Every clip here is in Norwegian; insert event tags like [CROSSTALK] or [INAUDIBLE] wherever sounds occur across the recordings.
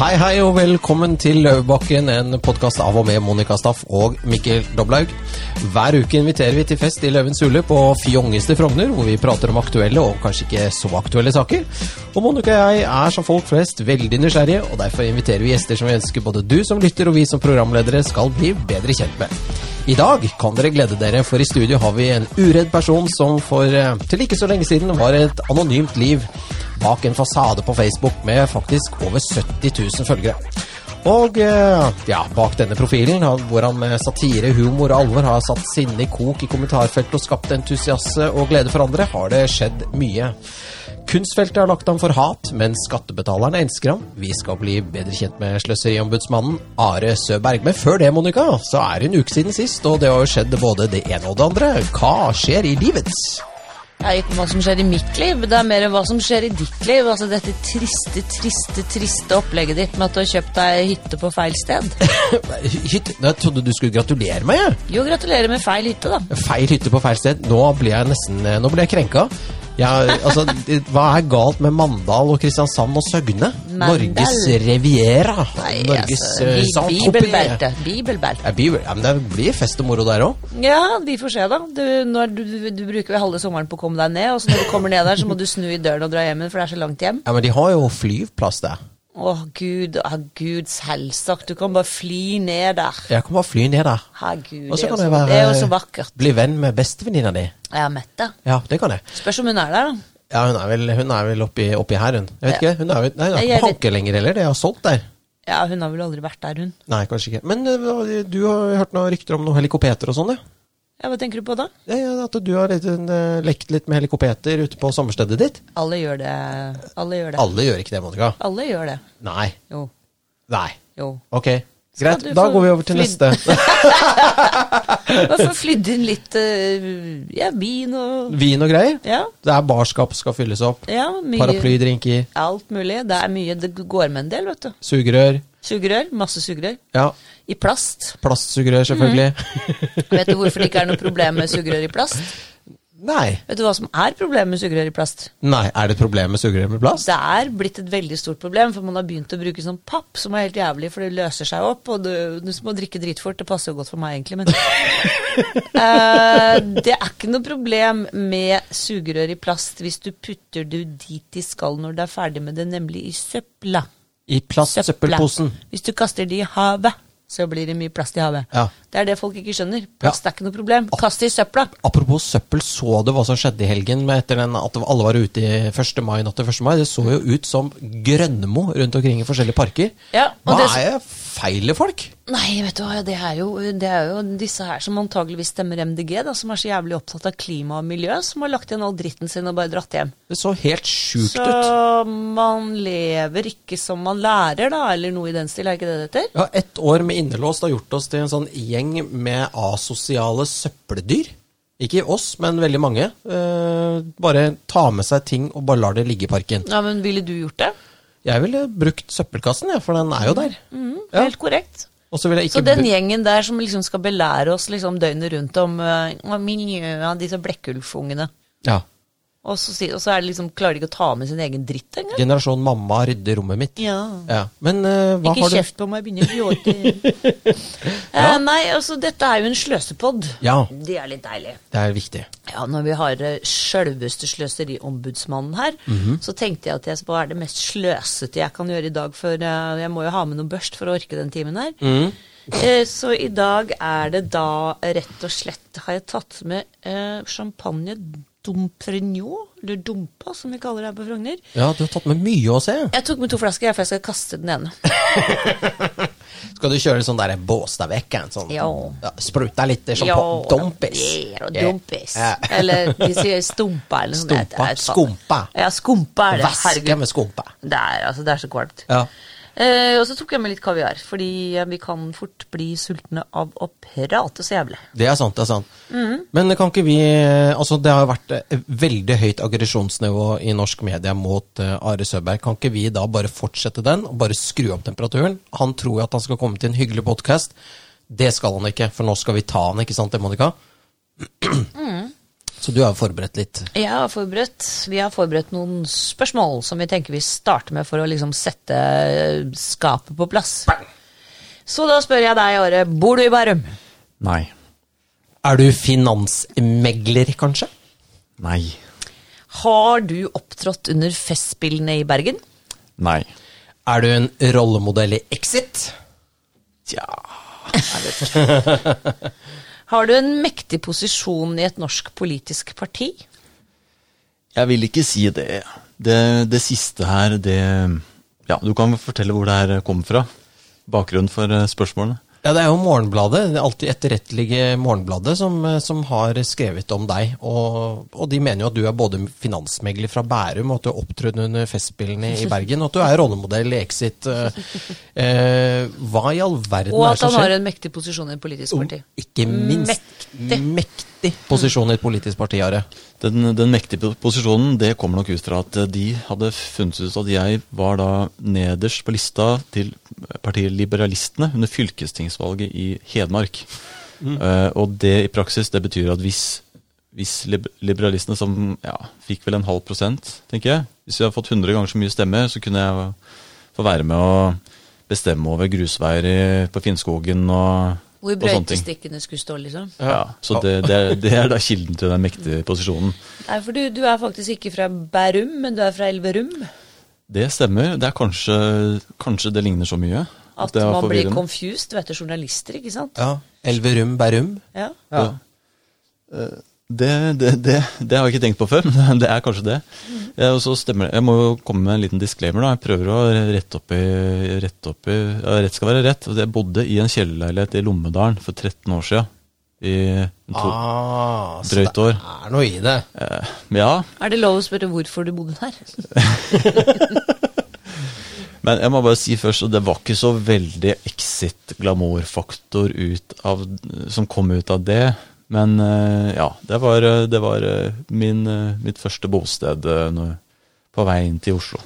Hei, hei, og velkommen til Løvebakken, en podkast av og med Monica Staff og Mikkel Doblaug. Hver uke inviterer vi til fest i Løvens hule på fjongeste Frogner, hvor vi prater om aktuelle og kanskje ikke så aktuelle saker. Og Monica og jeg er som folk flest veldig nysgjerrige, og derfor inviterer vi gjester som vi ønsker både du som lytter og vi som programledere skal bli bedre kjent med. I dag kan dere glede dere, for i studio har vi en uredd person som for eh, til ikke så lenge siden var et anonymt liv bak en fasade på Facebook med faktisk over 70 000 følgere. Og eh, ja, bak denne profilen, hvor han med satire, humor og alvor har satt sinne i kok i kommentarfeltet og skapt entusiasme og glede for andre, har det skjedd mye. Kunstfeltet har lagt ham for hat, men skattebetalerne elsker ham. Vi skal bli bedre kjent med sløseriombudsmannen Are Søberg. Men før det, Monica, så er det en uke siden sist, og det har jo skjedd både det ene og det andre. Hva skjer i livet? Det er ikke hva som skjer i mitt liv, det er mer hva som skjer i ditt liv. Altså dette triste, triste, triste opplegget ditt med at du har kjøpt deg hytte på feil sted. [LAUGHS] Hytte? Jeg trodde du skulle gratulere meg, jeg. Jo, gratulerer med feil hytte, da. Feil hytte på feil sted. Nå blir jeg nesten Nå ble jeg krenka. Jeg, altså, hva er galt med Mandal og Kristiansand og Søgne? Mandal? Norges Riviera. Nei, Norges altså, eh, bi- Bibelbelte. Bibelbelte. Ja, bibel. Ja, men det blir fest og moro der òg. Ja, vi får se, da. Du, når du, du, du bruker jo halve sommeren på å komme deg ned, og så når du kommer ned der, så må du snu i døren og dra hjem igjen, for det er så langt hjem. Ja, men de har jo flyplass der. Å, gud, å, gud selvsagt. Du kan bare fly ned der. Jeg kan bare fly ned der. Herregud, Og det, så er jo kan så- jeg være det er jo så vakkert. Bli venn med bestevenninna di. Er Mette. Ja, det kan jeg. Spørs om hun er der, da. Ja, hun er vel, hun er vel oppi, oppi her, hun. Jeg vet Ja. ikke. Hun er, vel- nei, hun er ikke på Hanke lenger heller. Det har solgt der. Ja, hun har vel aldri vært der, hun. Nei, kanskje ikke. Men eh, du har hørt noen rykter om noen helikopeter og sånn, ja? Ja, Hva tenker du på da? Ja, at du har eh, lekt litt med helikopeter ute på sommerstedet ditt? Alle gjør det. Alle gjør det. Alle gjør ikke det, Monica. Alle gjør det. Nei. Jo. Nei. Jo. Ok, greit. Da går vi over til [LAUGHS] [LAUGHS] flydd- neste. Hvorfor flydde inn litt eh, ja, vin og Vin og greier. Ja, Det er barskap skal fylles opp. ja mye. Paraplydrinker, Alt mulig. Det er mye. Det går med en del, vet du. sugerør. Sugerør. Masse sugerør. Ja, I plast. plastsugerør, selvfølgelig. Vet du hvorfor det ikke er noe problem med sugerør i plast? Nei. Vet du hva som er problemet med sugerør i plast? Nei, er det et problem med sugerør med plast? Det er blitt et veldig stort problem, for man har begynt å bruke sånn papp, som er helt jævlig, for det løser seg opp, og du, du må drikke dritfort. Det passer jo godt for meg, egentlig, men uh, [LAUGHS] Det er ikke noe problem med sugerør i plast hvis du putter det dit de skal når du er ferdig med det, nemlig i søpla. I plastsøppelposen. Hvis du kaster det i havet, så blir det mye plast i havet. Ja. Det er det folk ikke skjønner. Plast er ikke noe problem. Kast det i søpla. Apropos søppel, så du hva som skjedde i helgen med etter den, at alle var ute i 1. mai natt til 1. mai? Det så jo ut som grønnmo rundt omkring i forskjellige parker. Ja, og Hva det- er feilet folk? Nei, vet du hva, det er, jo, det er jo disse her som antageligvis stemmer MDG, da, som er så jævlig opptatt av klima og miljø, som har lagt igjen all dritten sin og bare dratt hjem. Det så helt sjukt Så ut. man lever ikke som man lærer, da, eller noe i den stil, er ikke det det heter? Ja, Ett år med innelåst har gjort oss til en sånn gjeng med asosiale søppeldyr. Ikke oss, men veldig mange. Eh, bare ta med seg ting og bare lar det ligge i parken. Ja, men ville du gjort det? Jeg ville brukt søppelkassen, ja, for den er jo der. Mm, Helt korrekt. Så Så den gjengen der som liksom skal belære oss liksom døgnet rundt om uh, miljøet, disse blekkulfungene, ja. Og så, og så det liksom, klarer de ikke å ta med sin egen dritt engang? Generasjon mamma rydder rommet mitt. Ja. Ja. Men uh, hva Ikke har du kjeft på meg, begynner å gråte. [LAUGHS] eh, nei, altså, dette er jo en sløsepod. Ja, Det er litt deilig. det er viktig. Ja, når vi har uh, sjølveste sløseriombudsmannen her, Mhm. så tenkte jeg at jeg, hva er det mest sløsete jeg kan gjøre i dag, for uh, jeg må jo ha med noe børst for å orke den timen her. Eh, så i dag er det da rett og slett har jeg tatt med champagne Domprignon, eller Dumpa, som vi kaller det her på Frogner. Ja, du har tatt med mye å se. Jeg tok med to flasker, for jeg skal kaste den ene. [LAUGHS] Skal du kjøre sånn der båstadvekken? Sånn, Ja. Spruta litt champagne? Dompis. Ja, dompis. Ja. [LAUGHS] Eller de sier stumpa, eller noe sånt. Skumpa. Ja, skumpa er det. Væske med skumpa. Det er, altså, det er så kvalmt. Ja. Eh, og så tok jeg med litt kaviar, fordi eh, vi kan fort bli sultne av å prate så jævlig. Det er sant, det er sant. Mhm. Men kan ikke vi Altså, det har vært eh, veldig høyt aggresjonsnivå i norsk media mot uh, Are Søberg. Kan ikke vi da bare fortsette den, og bare skru opp temperaturen? Han tror at han skal komme til en hyggelig podkast. Det skal han ikke, for nå skal vi ta han, ikke sant det, Monica? [CLEARS THROAT] Så du har forberedt litt? Jeg har forberedt, Vi har forberedt noen spørsmål som vi tenker vi starter med for å liksom sette skapet på plass. Så da spør jeg deg, Are, bor du i Bærum? Nei. Er du finansmegler, kanskje? Nei. Har du opptrådt under Festspillene i Bergen? Nei. Er du en rollemodell i Exit? Tja [LAUGHS] Har du en mektig posisjon i et norsk politisk parti? Jeg vil ikke si det. Det, det siste her, det Ja, du kan fortelle hvor det her kommer fra. Bakgrunnen for eh, spørsmålene. Ja, det er jo Morgenbladet, det alltid etterrettelige Morgenbladet, som, som har skrevet om deg. Og, og, de mener jo at du er både finansmegler fra Bærum, og at du har opptrådt under Festspillene i Bergen, og at du er rollemodell i Exit. Eh, hva i all verden er det som skjer? Og at han har en mektig posisjon i et politisk parti. Ikke minst Mektig. mektig posisjon i et politisk parti, Are. Den, den mektige posisjonen det kommer nok ut fra at de hadde funnet ut at jeg var da nederst på lista til partiet Liberalistene under fylkestingsvalget i Hedmark. Eh, og det i praksis det betyr at hvis, hvis liberalistene, som ja, fikk vel en halv prosent, tenker jeg Hvis vi hadde fått 100 ganger så mye stemmer, så kunne jeg få være med å bestemme over grusveier på Finnskogen og, Hvor brøytestikkene skulle stå, liksom. Ja, så det, det, er- det er da kilden til den mektige posisjonen. Nei, for du, du er faktisk ikke fra Bærum, men du er fra Elverum. Det stemmer. Det er kanskje, kanskje det ligner så mye. At er man blir confused, vet du, journalister, ikke sant? Ja. Elverum Bærum. Ja. Ja. Eh, Det, det, det, det har jeg ikke tenkt på før, [LAUGHS] men det er kanskje det. Jeg, og så stemmer det. jeg må jo komme med en liten disclaimer. da. Jeg prøver å rette opp i, rette opp i ja, Rett skal være rett. Jeg bodde i en kjellerleilighet i Lommedalen for 13 år siden. I to, Ah, så drøyt det er noe i det. eh, ja, Er det lov å spørre hvorfor du bodde der? [LAUGHS] Men jeg må bare si først, og det var ikke så veldig exit-glamour-faktor som kom ut av det. Men eh, ja, det var, eh, det var eh, min, mitt første bosted på vei inn til Oslo.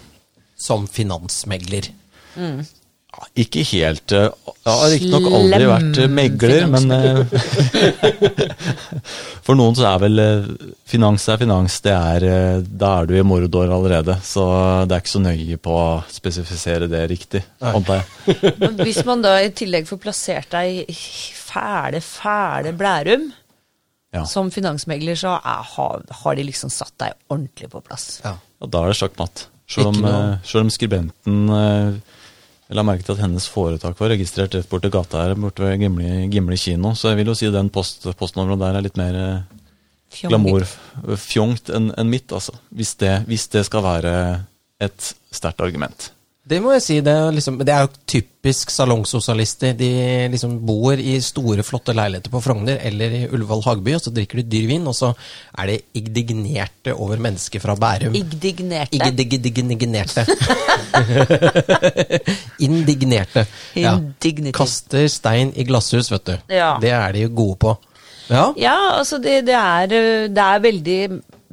Som finansmegler. Ja, ikke helt Jeg har riktignok aldri vært megler, men [LAUGHS] For noen så er vel finans er finans. Det er, da er du i mordår allerede. Så det er ikke så nøye på å spesifisere det riktig, antar jeg. [LAUGHS] Hvis man da i tillegg får plassert deg i fæle, fæle Blærum Ja. som finansmegler, så er, har, har de liksom satt deg ordentlig på plass. Ja. Og da er det sjakk matt. Selv eh, selv om skribenten eh, la merke til at hennes foretak var registrert rett borti gata her borte ved Gimli, Gimli kino, så jeg vil jo si den post, postnummeret der er litt mer eh, Fjong. glamourfjongt enn en mitt, altså. Hvis det, hvis det skal være et sterkt argument. Det må jeg si. Det er, liksom, det er jo typisk salongsosialister. De liksom bor i store, flotte leiligheter på Frogner eller i Ullevål Hageby, og så drikker de dyr vin, og så er de indignerte over mennesker fra Bærum. Indignerte. Indignerte. [LAUGHS] Indignerte. Ja. Kaster stein i glasshus, vet du. Ja. Det er de jo gode på. Ja. Ja, altså det, det, er, øh, det er veldig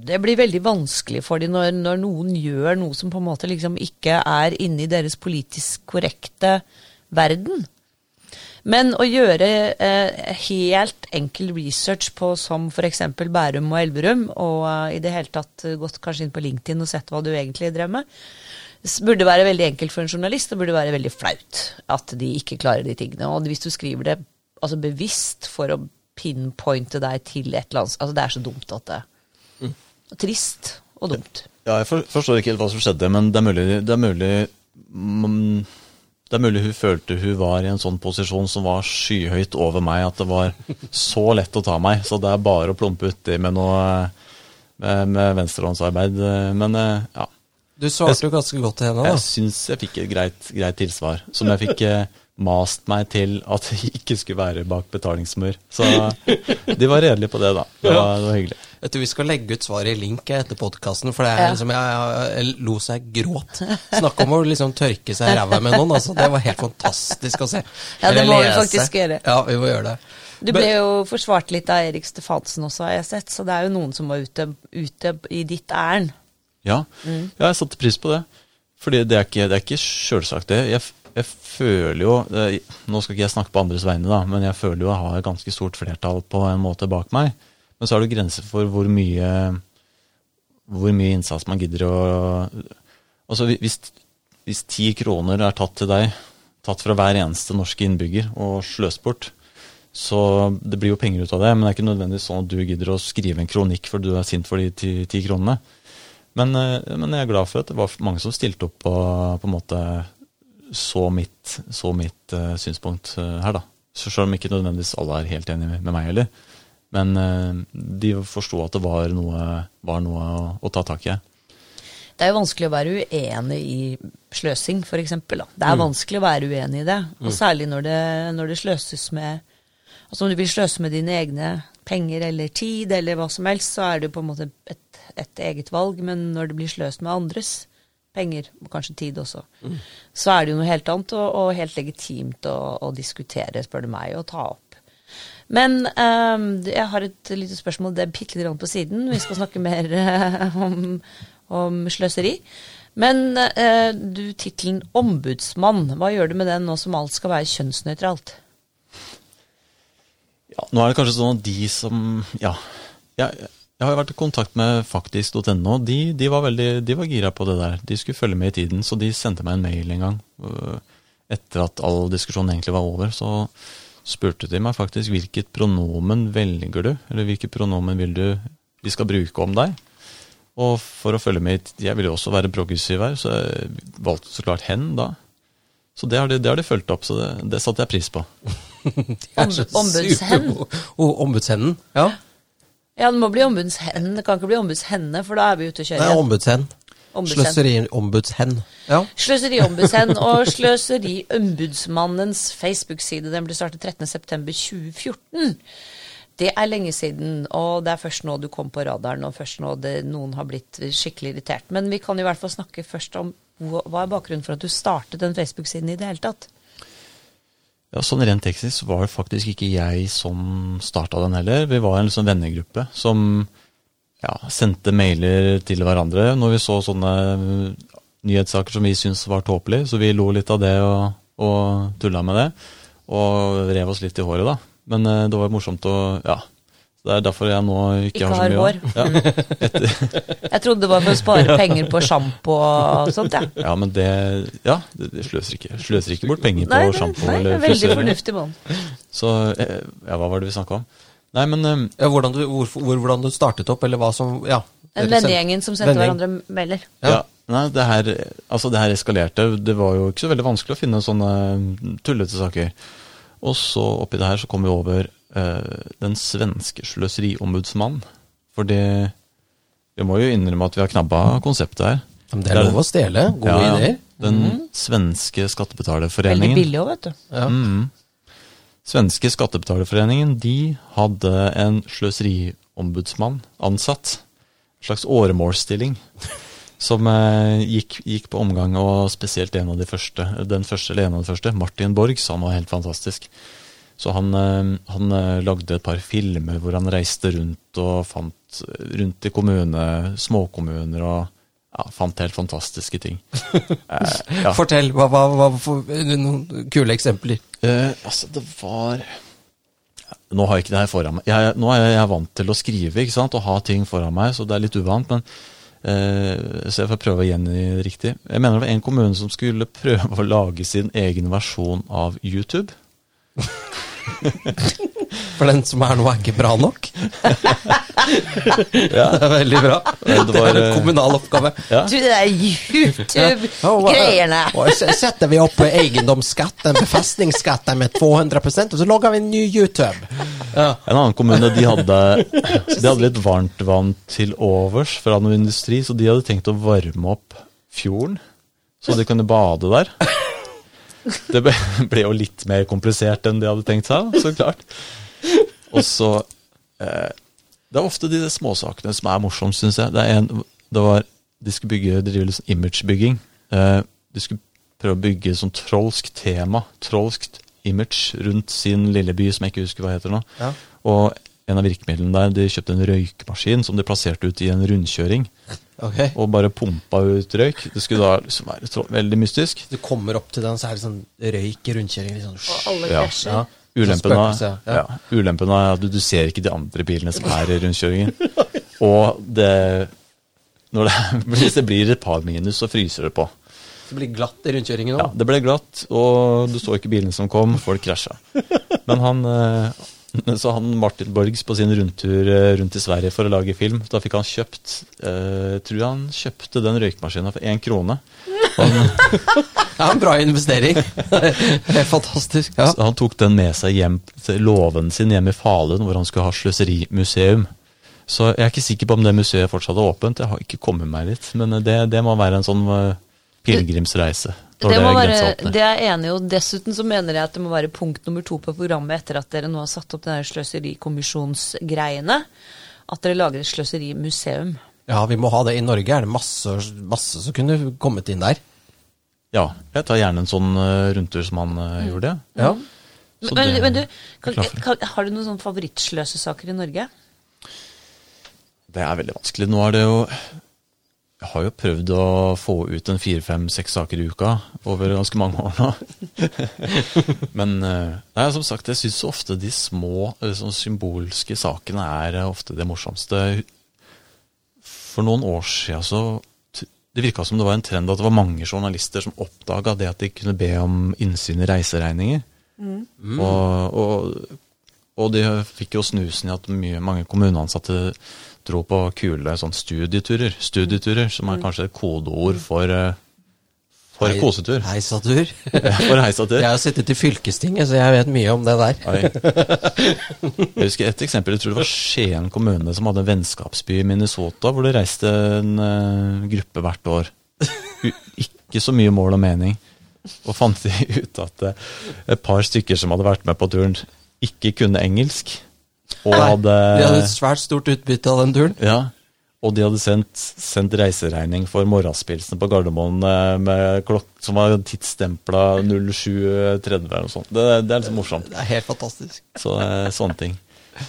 Det blir veldig vanskelig for dem når, når noen gjør noe som på en måte liksom ikke er inne i deres politisk korrekte verden. Men å gjøre eh, helt enkel research på som f.eks. Bærum og Elverum, og eh, i det hele tatt gått kanskje inn på LinkedIn og sett hva du egentlig drev med, burde være veldig enkelt for en journalist, og burde være veldig flaut at de ikke klarer de tingene. Og hvis du skriver det altså bevisst for å pinpointe deg til et eller annet Altså, det er så dumt at det Trist og dumt. Ja, jeg forstår ikke helt hva som skjedde, men det er mulig, det er mulig mm, det er mulig hun følte hun var i en sånn posisjon som var skyhøyt over meg, at det var så lett å ta meg. Så det er bare å plumpe uti med noe med, med venstrehåndsarbeid. Men eh, ja, Du svarte jo ganske godt til henne, da. jeg syns jeg fikk et greit, greit tilsvar. Som jeg fikk eh, mast meg til at jeg ikke skulle være bak betalingsmur. Så de var redelige på det, da. Det var, det var hyggelig. Vet du, Vi skal legge ut svaret i link etter podkasten, for det er Ja. liksom, jeg, jeg, jeg lo seg gråt. Snakk om å liksom tørke seg i ræva med noen. altså Det var helt fantastisk å se. Ja, det må vi faktisk gjøre. Ja, vi må gjøre det. Du ble jo forsvart litt av Erik Stefansen også, har jeg sett, så det er jo noen som var ute, ute i ditt ærend. Ja. ja, jeg satte pris på det. Fordi det er ikke, det er ikke sjølsagt, det. Jeg, jeg føler jo Nå skal ikke jeg snakke på andres vegne, da, men jeg føler jo jeg har et ganske stort flertall på en måte bak meg. Men så er det grenser for hvor mye hvor mye innsats man gidder å Altså hvis, ti kroner er tatt til deg, tatt fra hver eneste norske innbygger og sløst bort, så det blir jo penger ut av det, men det er ikke nødvendigvis sånn at du gidder å skrive en kronikk fordi du er sint for de ti, ti kronene. Men, eh, men, jeg er glad for at det var mange som stilte opp og på en måte så mitt, så mitt uh, synspunkt uh, her, da. Så selv om ikke nødvendigvis alle er helt enig med meg heller. Men uh, de forsto at det var noe, var noe å, å, ta tak i. Det er jo vanskelig å være uenig i sløsing, f.eks. Det er mm. vanskelig å være uenig i det. Og mm. særlig når det, når det sløses med Altså om du vil sløse med dine egne penger eller tid eller hva som helst, så er det jo på en måte et, et eget valg. Men når det blir sløst med andres penger, og kanskje tid også, mm. så er det jo noe helt annet og, og helt legitimt å, å, diskutere, spør du meg, og ta opp. Men um, jeg har et lite spørsmål, det er bitte litt på siden. Vi skal snakke mer uh, [LAUGHS] om, om, sløseri. Men uh, du, tittelen ombudsmann, hva gjør du med den nå som alt skal være kjønnsnøytralt? Ja, nå er det kanskje sånn at de som Ja. Jeg, jeg har vært i kontakt med faktisk.no. De, de, var veldig, de var gira på det der. De skulle følge med i tiden, så de sendte meg en mail en gang. Øh, etter at all diskusjonen egentlig var over, så spurte de meg faktisk hvilket pronomen velger du, eller hvilket pronomen vil du vi skal bruke om deg. Og for å følge med Jeg ville jo også være progressiv her, så jeg valgte så klart hen da. Så det har de, det har de fulgt opp, så det, det satte jeg pris på. [LAUGHS] Ombudshen. Ombudshennen, ja. Ja, det må bli ombudshen. Det kan ikke bli ombudshenne, for da er vi ute å kjøre. Nei, ombudshen. Sløseriombudshen. Ja. Sløseriombudshen og Sløseriombudsmannens Facebook-side. Den ble startet 13.9.2014. Det er lenge siden, og det er først nå du kom på radaren, og først nå det, noen har blitt skikkelig irritert. Men vi kan i hvert fall snakke først om hva er bakgrunnen for at du startet den Facebook-siden i det hele tatt? Ja, Sånn rent teknisk var det faktisk ikke jeg som starta den heller. Vi var en liksom vennegruppe som ja, sendte mailer til hverandre når vi så sånne nyhetssaker som vi syntes var tåpelige. Så vi lo litt av det og, og tulla med det. Og rev oss litt i håret, da. Men uh, det var morsomt å Ja. Det er derfor jeg nå ikke, ikke har så mye hår. Ja, [LAUGHS] jeg trodde det var for å spare penger på sjampo og sånt, ja. ja. Men det Ja, det sløser ikke, sløser ikke bort penger på sjampo eller frisør. Veldig fornuftig mann. Så eh, Ja, hva var det vi snakka om? Nei, men ja, hvordan, du, hvor, hvordan, du, startet opp, eller hva som Ja. En vennegjengen som sendte hverandre melder. Ja. ja. Nei, det her, altså det her eskalerte. Det var jo ikke så veldig vanskelig å finne sånne tullete saker. Og så oppi det her så kom vi over eh, den svenske sløseriombudsmannen. For det Vi må jo innrømme at vi har knabba konseptet her. Men det er lov å stjele. Gode ja, ideer. Den mm. svenske skattebetalerforeningen. Veldig billig òg, vet du. Ja. Mm. Svenske skattebetalerforeningen de hadde en sløseriombudsmann ansatt. En slags åremålsstilling som eh, gikk, gikk, på omgang, og spesielt en av de første, den første, eller en av de første, Martin Borg, sa han var helt fantastisk. Så han, eh, han, eh, lagde et par filmer hvor han reiste rundt og fant rundt i kommune, småkommuner og ja, fant helt fantastiske ting. [LAUGHS] eh, ja. Fortell, hva, hva, hva, for, noen kule eksempler. Eh, altså, det var Nå har jeg ikke det her foran meg. Jeg, nå er jeg vant til å skrive ikke sant, og ha ting foran meg, så det er litt uvant. men Eh, så jeg får prøve å gjengi riktig. Jeg mener det var en kommune som skulle prøve å lage sin egen versjon av YouTube. [LAUGHS] For den som er nå, er ikke bra nok? [LAUGHS] ja, det er veldig bra. Det, var, er en kommunal oppgave. Ja. Du, det er YouTube-greiene! Så setter vi opp eiendomsskatten, befestningsskatten med 200% og så logger vi en ny YouTube. Ja. En annen kommune de hadde, de hadde litt varmt vann til overs fra noe industri, så de hadde tenkt å varme opp fjorden, så de kunne bade der. Det ble jo litt mer komplisert enn de hadde tenkt seg, så klart. Og så eh, Det er ofte de småsakene som er morsomme, syns jeg. Det, en, det var, de skulle bygge, drive litt sånn imagebygging. Eh, de skulle prøve å bygge sånn trolsk tema, trolskt image, rundt sin lille by, som jeg ikke husker hva heter nå. Ja. Og en av virkemidlene der, de kjøpte en røykmaskin som de plasserte ut i en rundkjøring. Okay. Og bare pumpa ut røyk. Det skulle da liksom være veldig mystisk. Du kommer opp til den, så er det sånn røyk i rundkjøringen. Liksom. Og alle krasjer. Ja. Ulempen er, ja. ja. ulempen er at du, du ser ikke de andre bilene som er i rundkjøringen. [LAUGHS] Og det Når det, [LAUGHS] hvis det blir et par minus, så fryser det på. Det blir glatt i rundkjøringen Ja. Det ble glatt, og du så ikke bilene som kom. Folk krasja. Men han eh, [LAUGHS] så han Martin Borgs på sin rundtur eh, rundt i Sverige for å lage film. Da fikk han kjøpt eh, Tror han kjøpte den røykmaskina for én krone. [LAUGHS] Ja, en bra investering. [LAUGHS] Helt fantastisk. Ja. Han tok den med seg hjem til låven sin hjemme i Falun, hvor han skulle ha sløserimuseum. Så jeg er ikke sikker på om det museet fortsatt er åpent. Jeg har ikke kommet meg litt. Men det, det må være en sånn eh, pilegrimsreise. Det, må være, det er jeg enig i, og dessuten så mener jeg at det må være punkt nummer to på programmet etter at dere nå har satt opp denne sløserikommisjonsgreiene. At dere lager et sløserimuseum. ja, vi må ha det. I Norge er det masse, masse som kunne kommet inn der. Ja, jeg tar gjerne en sånn eh, rundtur som han eh, gjorde. Ja. Men, det men du, kan, kan, har du noen sånne favorittsløsesaker i Norge? Det er veldig vanskelig. Nå er det jo Jeg har jo prøvd å få ut en fire, fem, seks saker i uka over ganske mange år nå. [LAUGHS] Men eh, nei, som sagt, jeg syns ofte de små, eh, sånn symbolske sakene er eh, ofte det morsomste. For noen år siden så Det virka som det var en trend at det var mange journalister som oppdaga det at de kunne be om innsyn i reiseregninger. Og, og, og de fikk jo snusen i at mye, mange kommuneansatte dro på kule sånn studieturer. Studieturer, som er kanskje et kodeord for, eh, for Hei- kosetur. Heisatur. [LAUGHS] For heisatur. Jeg har sittet i fylkestinget, så jeg vet mye om det der. Jeg husker et eksempel. Jeg tror det var Skien kommune som hadde en vennskapsby i Minnesota, hvor det reiste en uh, gruppe hvert år. U ikke så mye mål og mening. Og fant de [LAUGHS] ut at uh, et par stykker som hadde vært med på turen, ikke kunne engelsk. Og hadde, De hadde et svært stort utbytte av den turen. ja, og de hadde sendt, sendt reiseregning for morgenspilsen på Gardermoen eh, med klokk som var tidsstempla 07.30 eller noe sånt. Det, det er liksom morsomt. Det er helt fantastisk. Så eh, sånne ting.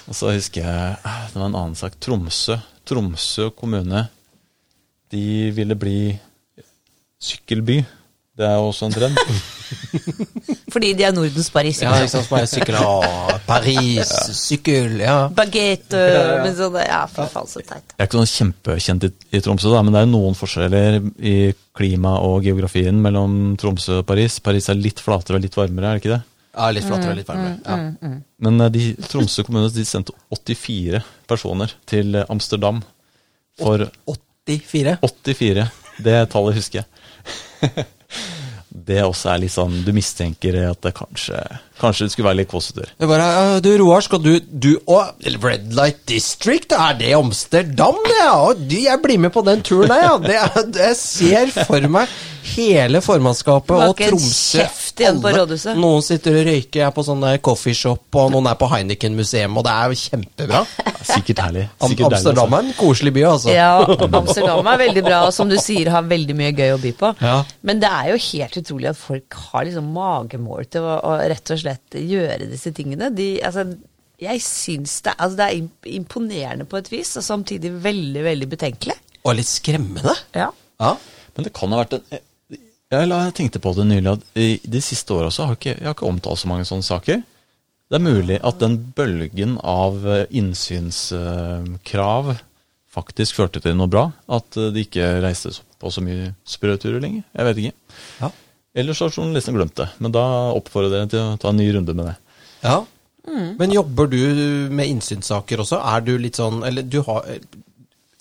Og så husker jeg eh, Det var en annen sak. Tromsø. Tromsø kommune. De ville bli sykkelby. Det er også en trend. [LAUGHS] Fordi de er Nordens Paris. Ja, ikke sant? Bare sykkel [LAUGHS] Å, Paris, sykkel, ja. Bagett med sånn Ja, fy faen, så teit. Jeg er ikke sånn kjempekjent i, i Tromsø, da, men det er noen forskjeller i klima og geografien mellom Tromsø og Paris. Paris er litt flatere og litt varmere, er det ikke det? ja litt flatere og litt varmere. Ja. Men eh, de, Tromsø kommune de sendte 84 personer til eh, Amsterdam for 84. 84. Det tallet husker jeg. [LAUGHS] det også er litt sånn Du mistenker at det kanskje Kanskje det skulle være litt kåsetur. Det bare, «Ja, du Roar, skal du Du og Red Light District, er det Amsterdam? Ja, jeg blir med på den turen der, ja. Det, er- jeg ser for meg hele formannskapet og Tromsø. alle. Noen sitter og røyker, er på sånn der coffeeshop, og noen er på Heineken-museum, og det er jo kjempebra. Sikkert herlig. Am Sikkert deilig, Amsterdam er en koselig by, altså. Ja, Amsterdam er veldig bra, og som du sier, har veldig mye gøy å by på. Ja. Men det er jo helt utrolig at folk har liksom magemål til å, å rett og slett gjøre disse tingene. De, altså, jeg syns det, altså, det er imponerende på et vis, og samtidig veldig, veldig betenkelig. Og litt skremmende. Ja. Ja. Men det kan ha vært en Jeg jeg tenkte på det nylig at i de siste åra så har ikke, jeg har ikke omtalt så mange sånne saker. Det er mulig at den bølgen av eh, innsynskrav faktisk førte til noe bra. At eh, de ikke reiste på så mye sprøturer lenger. Jeg vet ikke. Ja. Ellers har journalisten glemt det. Men da oppfordrer jeg dere til å ta en ny runde med det. Ja. Men jobber du med innsynssaker også? Er du litt sånn Eller du har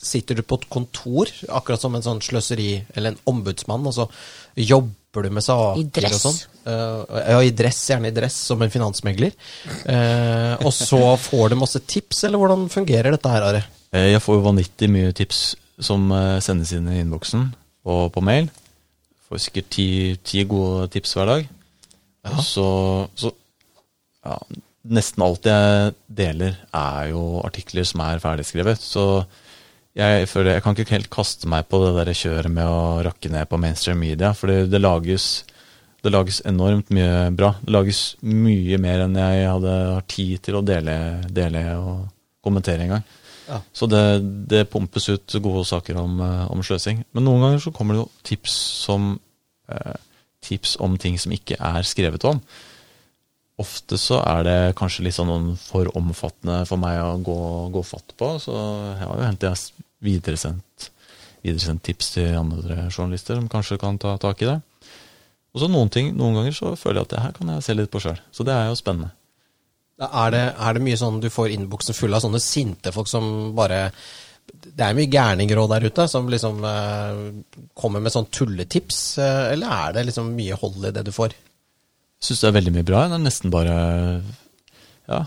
Sitter du på et kontor, akkurat som en sånn sløseri Eller en ombudsmann, og så jobber du med saker I dress. og sånn? Eh, ja, i dress, gjerne i dress, som en finansmegler. Eh, og så får du masse tips, eller hvordan fungerer dette her, Are? Eh, Jeg får jo vanvittig mye tips som sendes inn i innboksen og på mail. Får sikkert ti, ti gode tips hver dag. Og så, så ja, Nesten alt jeg deler, er jo artikler som er ferdigskrevet. Så jeg føler jeg kan ikke helt kaste meg på det der kjøret med å rakke ned på mainstream media. For det, det, lages, det lages enormt mye bra. Det lages mye mer enn jeg hadde har tid til å dele, dele og kommentere engang. Ja. Så det, det pumpes ut gode saker om, eh, om sløsing. Men noen ganger så kommer det jo tips som eh, tips om ting som ikke er skrevet om. Ofte så er det kanskje litt sånn for omfattende for meg å gå, gå fatt på, så jeg har jo hentet videresendt, videresendt tips til andre journalister som kanskje kan ta tak i det. Og så noen ting, noen ganger så føler jeg at det her kan jeg se litt på sjøl. Så det er jo spennende. Er det, er det mye sånn du får innboksen full av sånne sinte folk som bare Det er mye gærningråd der ute, som liksom eh, kommer med sånn tulletips, eh, eller er det liksom mye hold i det du får? Syns det er veldig mye bra. Det er nesten bare Ja,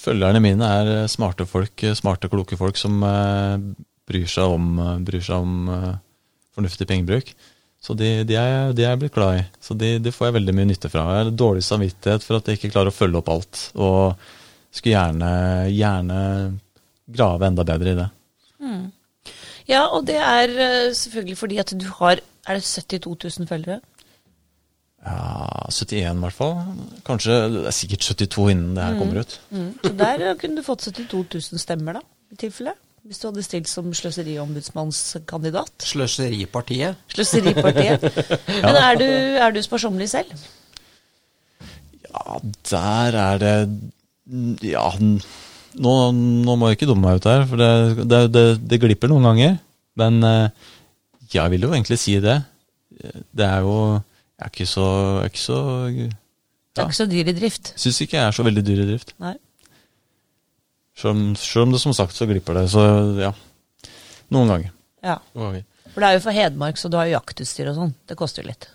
følgerne mine er smarte folk, smarte, kloke folk som eh, bryr seg om, bryr seg om eh, fornuftig pengebruk. Så de, de, er, de er jeg blitt glad i. Så de, de, får jeg veldig mye nytte fra. Jeg har dårlig samvittighet for at jeg ikke klarer å følge opp alt. Og skulle gjerne, gjerne grave enda bedre i det. Mm. Ja, og det er eh, selvfølgelig fordi at du har Er det 72 000 følgere? Ja, 71 i hvert fall. Kanskje det er sikkert 72 innen det her mm. kommer ut. Mm. Så der kunne du fått 72 000 stemmer, da, i tilfelle? Hvis du hadde stilt som sløseriombudsmannskandidat? Sløseripartiet. Sløseripartiet. [LAUGHS] Men er du, er du sparsommelig selv? Ja, der er det Ja, nå, nå må jeg ikke dumme meg ut her, for det, det, det, det glipper noen ganger. Men eh, jeg vil jo egentlig si det. Det er jo Jeg er ikke så, jeg er ikke så ja. Det er ikke så dyr i drift? Syns ikke jeg er så veldig dyr i drift. Nei. Selv om, det som sagt så glipper det. Så ja. Noen ganger. Ja. For det er jo for Hedmark, så du har jo jaktutstyr og sånn. Det koster jo litt.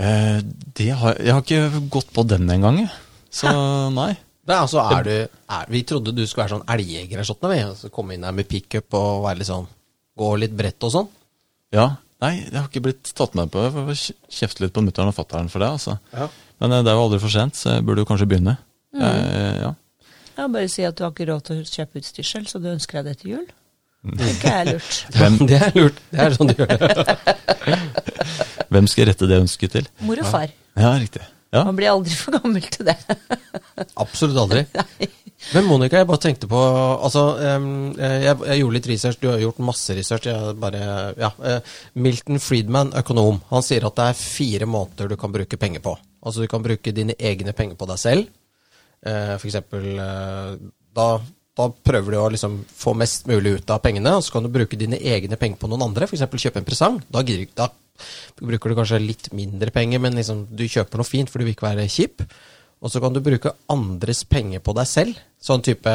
Eh, har, jeg har ikke gått på den engang, jeg. Så nei. Det, altså, er du, er, vi trodde du skulle være sånn elgjeger sånt, altså, komme inn her med pickup og være litt sånn, gå litt bredt og sånn. Ja. Nei, jeg har ikke blitt tatt med på det. Jeg får kjefte litt på mutter'n og fatter'n for det. altså. Ja. Men eh, det er jo aldri for sent, så jeg burde jo kanskje begynne. Mm. Jeg, ja. Ja, Bare si at du har ikke råd til å kjøpe utstyr selv, så du ønsker deg det til jul. Det er lurt. [LAUGHS] Hvem? det er lurt. Det er sånn du gjør det. [LAUGHS] Hvem skal rette det ønsket til? Mor og far. Ja, riktig. Ja. Man blir aldri for gammel til det. [LAUGHS] Absolutt aldri. Men Monica, jeg bare tenkte på Altså, jeg, jeg, gjorde litt research. Du har gjort masse research. Bare, ja. Eh, Milton Friedman, økonom, han sier at det er fire måneder du kan bruke penger på. Altså, du kan bruke dine egne penger på deg selv. Eh, for eksempel eh, da, da, prøver du å liksom få mest mulig ut av pengene, og så kan du bruke dine egne penger på noen andre. F.eks. kjøpe en presang. Da, da, bruker du kanskje litt mindre penger, men liksom, du kjøper noe fint for du vil ikke være kjip. Og så kan du bruke andres penger på deg selv. Sånn type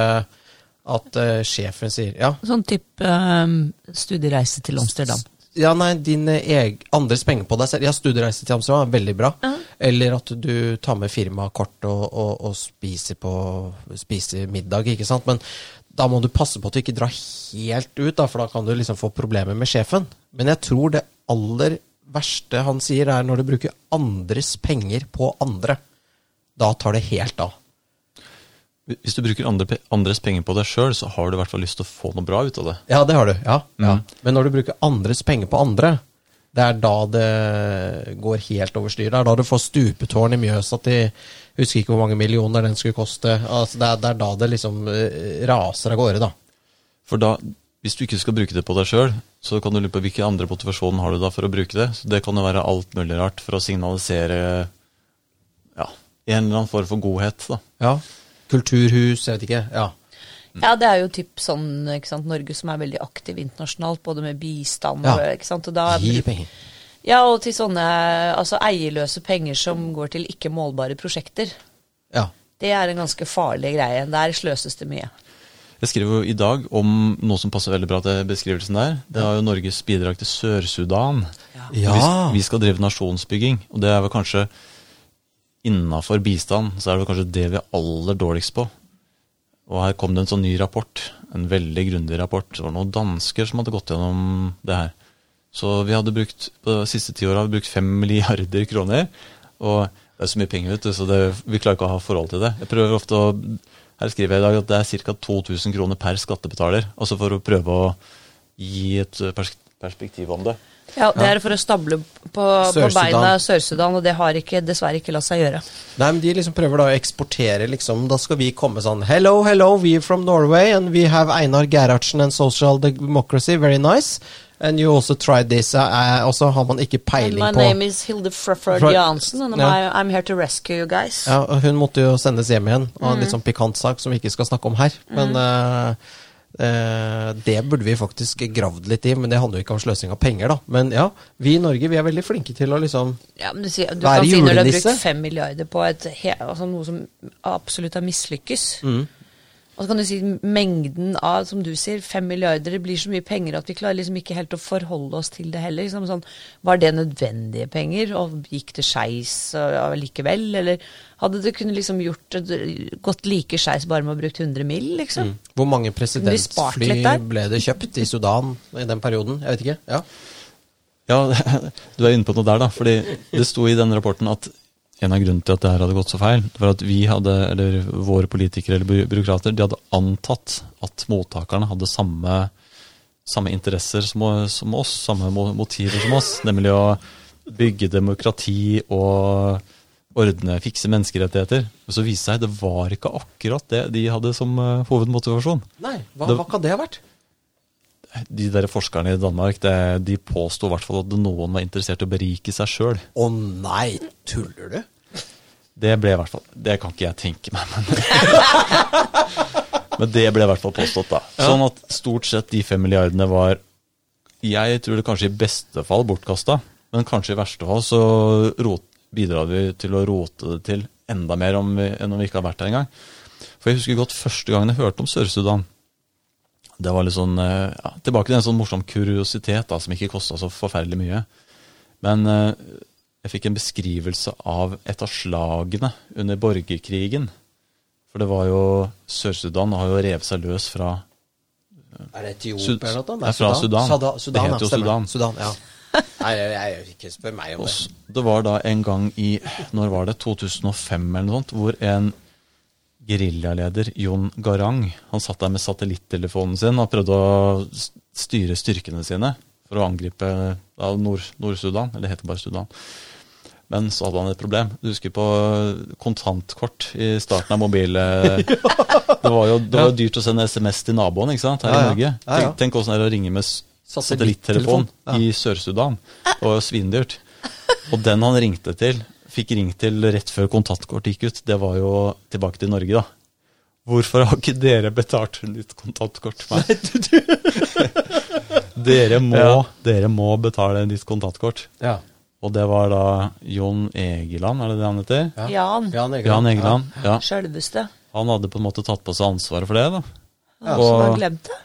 at uh, sjefen sier ja. Sånn type um, studiereise til Amsterdam. Ja, nei, din eg, andres penger på deg selv. Ja, studiereise til Amsterdam er veldig bra. Uh -huh. Eller at du tar med firmakort og, og, og spiser, på, spiser middag, ikke sant. Men da må du passe på at du ikke drar helt ut, da, for da kan du liksom få problemer med sjefen. Men jeg tror det aller verste han sier, er når du bruker andres penger på andre. Da tar det helt av. Hvis du bruker andre, andres penger på deg sjøl, så har du i hvert fall lyst til å få noe bra ut av det. Ja, det har du. ja. Mm. ja. Men når du bruker andres penger på andre, det er da det går helt over styr. Det er da du får stupetårn i Mjøsa til Husker ikke hvor mange millioner den skulle koste. Altså, det, er, det, er, da det liksom eh, raser av gårde, da. For da, hvis du ikke skal bruke det på deg sjøl, så kan du lure på hvilken andre motivasjon har du da for å bruke det. Så det kan jo være alt mulig rart for å signalisere ja, en eller annen form for godhet. da. Ja, Kulturhus, jeg vet ikke. ja. Ja, det er jo typ sånn ikke sant, Norge som er veldig aktiv internasjonalt, både med bistand og ja. ikke sant, og da, Gi penger. Ja, og til sånne altså eierløse penger som går til ikke målbare prosjekter. Ja. Det er en ganske farlig greie. Der sløses det mye. Jeg skriver jo i dag om noe som passer veldig bra til beskrivelsen der. Det er jo Norges bidrag til Sør-Sudan. Ja. Vi, vi, skal drive nasjonsbygging, og det er vel kanskje innafor bistand så er det kanskje det vi er aller dårligst på. Og her kom det en sånn ny rapport, en veldig grundig rapport. Det var noen dansker som hadde gått gjennom det her. Så vi hadde brukt, på de siste ti åra brukt fem [LAUGHS] milliarder kroner. Og det er så mye penger, vet du, så det, vi klarer ikke å ha forhold til det. Jeg prøver ofte å Her skriver jeg i dag at det er ca. 2000 kroner per skattebetaler. Altså for å prøve å gi et perspektiv om det. Ja, Det er for å stable på, på Sør-Sudan. beina Sør-Sudan, og det har ikke, dessverre ikke latt seg gjøre. Nei, men De liksom prøver da å eksportere liksom Da skal vi komme sånn Hello, hello, we are from Norway, and we have Einar Gerhardsen and social democracy, very nice. And you also tried this. Uh, og så har man ikke peiling my på name is Hilde Frøfford Fra- Jansen, and Ja. I'm here to rescue you guys. Ja, Hun måtte jo sendes hjem igjen, og en litt Mm. sånn pikant sak som vi ikke skal snakke om her. Men eh, eh, det burde vi faktisk gravd litt i, men det handler jo ikke om sløsing av penger, da. Men ja, vi i Norge vi er veldig flinke til å liksom Ja, men du, sier, du Være kan si når du har brukt fem milliarder på et, altså noe som absolutt har mislykkes. mm. Og så kan du si mengden av, som du sier, fem milliarder, det blir så mye penger at vi klarer liksom ikke helt å forholde oss til det heller. Liksom sånn, var det nødvendige penger, og gikk det skeis uh, likevel? Eller hadde det kunne liksom gjort det- gått like skeis bare med å bruke 100 mill., liksom? Mm. Hvor mange presidentfly ble det kjøpt i Sudan i den perioden? Jeg vet ikke. Ja. Ja, [LAUGHS] du er inne på noe der, da. fordi det sto i denne rapporten at en av grunnene til at det her hadde gått så feil, var at vi hadde, eller våre politikere eller byråkrater, de hadde antatt at mottakerne hadde samme, samme interesser som, som oss, samme motiver som oss, nemlig å bygge demokrati og ordne, fikse menneskerettigheter. Og så viste det seg det var ikke akkurat det de hadde som eh, hovedmotivasjon. Nei, hva, Det- hva kan det ha vært? De der forskerne i Danmark det, de påsto i hvert fall at noen var interessert i å berike seg sjøl. Å nei, tuller du? Det ble i hvert fall Det kan ikke jeg tenke meg, men [LAUGHS] Men det ble i hvert fall påstått, da. Sånn at stort sett de fem milliardene var Jeg tror det kanskje i beste fall bortkasta, men kanskje i verste fall så rot, bidrar vi til å rote det til enda mer om vi, enn om vi ikke har vært der engang. For jeg husker godt første gangen jeg hørte om Sør-Sudan. Det var litt sånn eh, ja, Tilbake til en sånn morsom kuriositet da, som ikke kosta så forferdelig mye. Men eh, jeg fikk en beskrivelse av et av slagene under borgerkrigen. For det var jo Sør-Sudan har jo revet seg løs fra Er det Etiopia eller noe? Nei, fra Sudan. Sudan, Det heter jo. Sudan. Sudan ja. [LAUGHS] Nei, jeg, jeg, ikke spør meg om det. det var da en gang i Når var det? 2005 eller noe sånt, hvor en geriljaleder, Jon Garang, han satt der med satellittelefonen sin og prøvde å styre styrkene sine for å angripe da, Nord- Nord-Sudan, eller det heter bare Sudan. Men så hadde han et problem. Du husker på kontantkort i starten av mobile [LAUGHS] Det var jo det var dyrt å sende SMS til naboen ikke sant, her Ja, ja. i Norge. Tenk, tenk hvordan det er å ringe med satellittelefon i Sør-Sudan. Det var jo svindyrt. Og den han ringte til, fikk ringt til rett før kontantkortet gikk ut, det var jo tilbake til Norge, da. Hvorfor har ikke dere betalt nytt kontantkort til meg? [LAUGHS] dere, må, Ja. dere må betale nytt kontantkort. Ja. Og det var da Jon Egeland, er det det han heter? Ja. Jan, Jan Egeland. Jan Egeland. Ja. sjølveste. Han hadde på en måte tatt på seg ansvaret for det, da. Ja, Og- som har glemt det.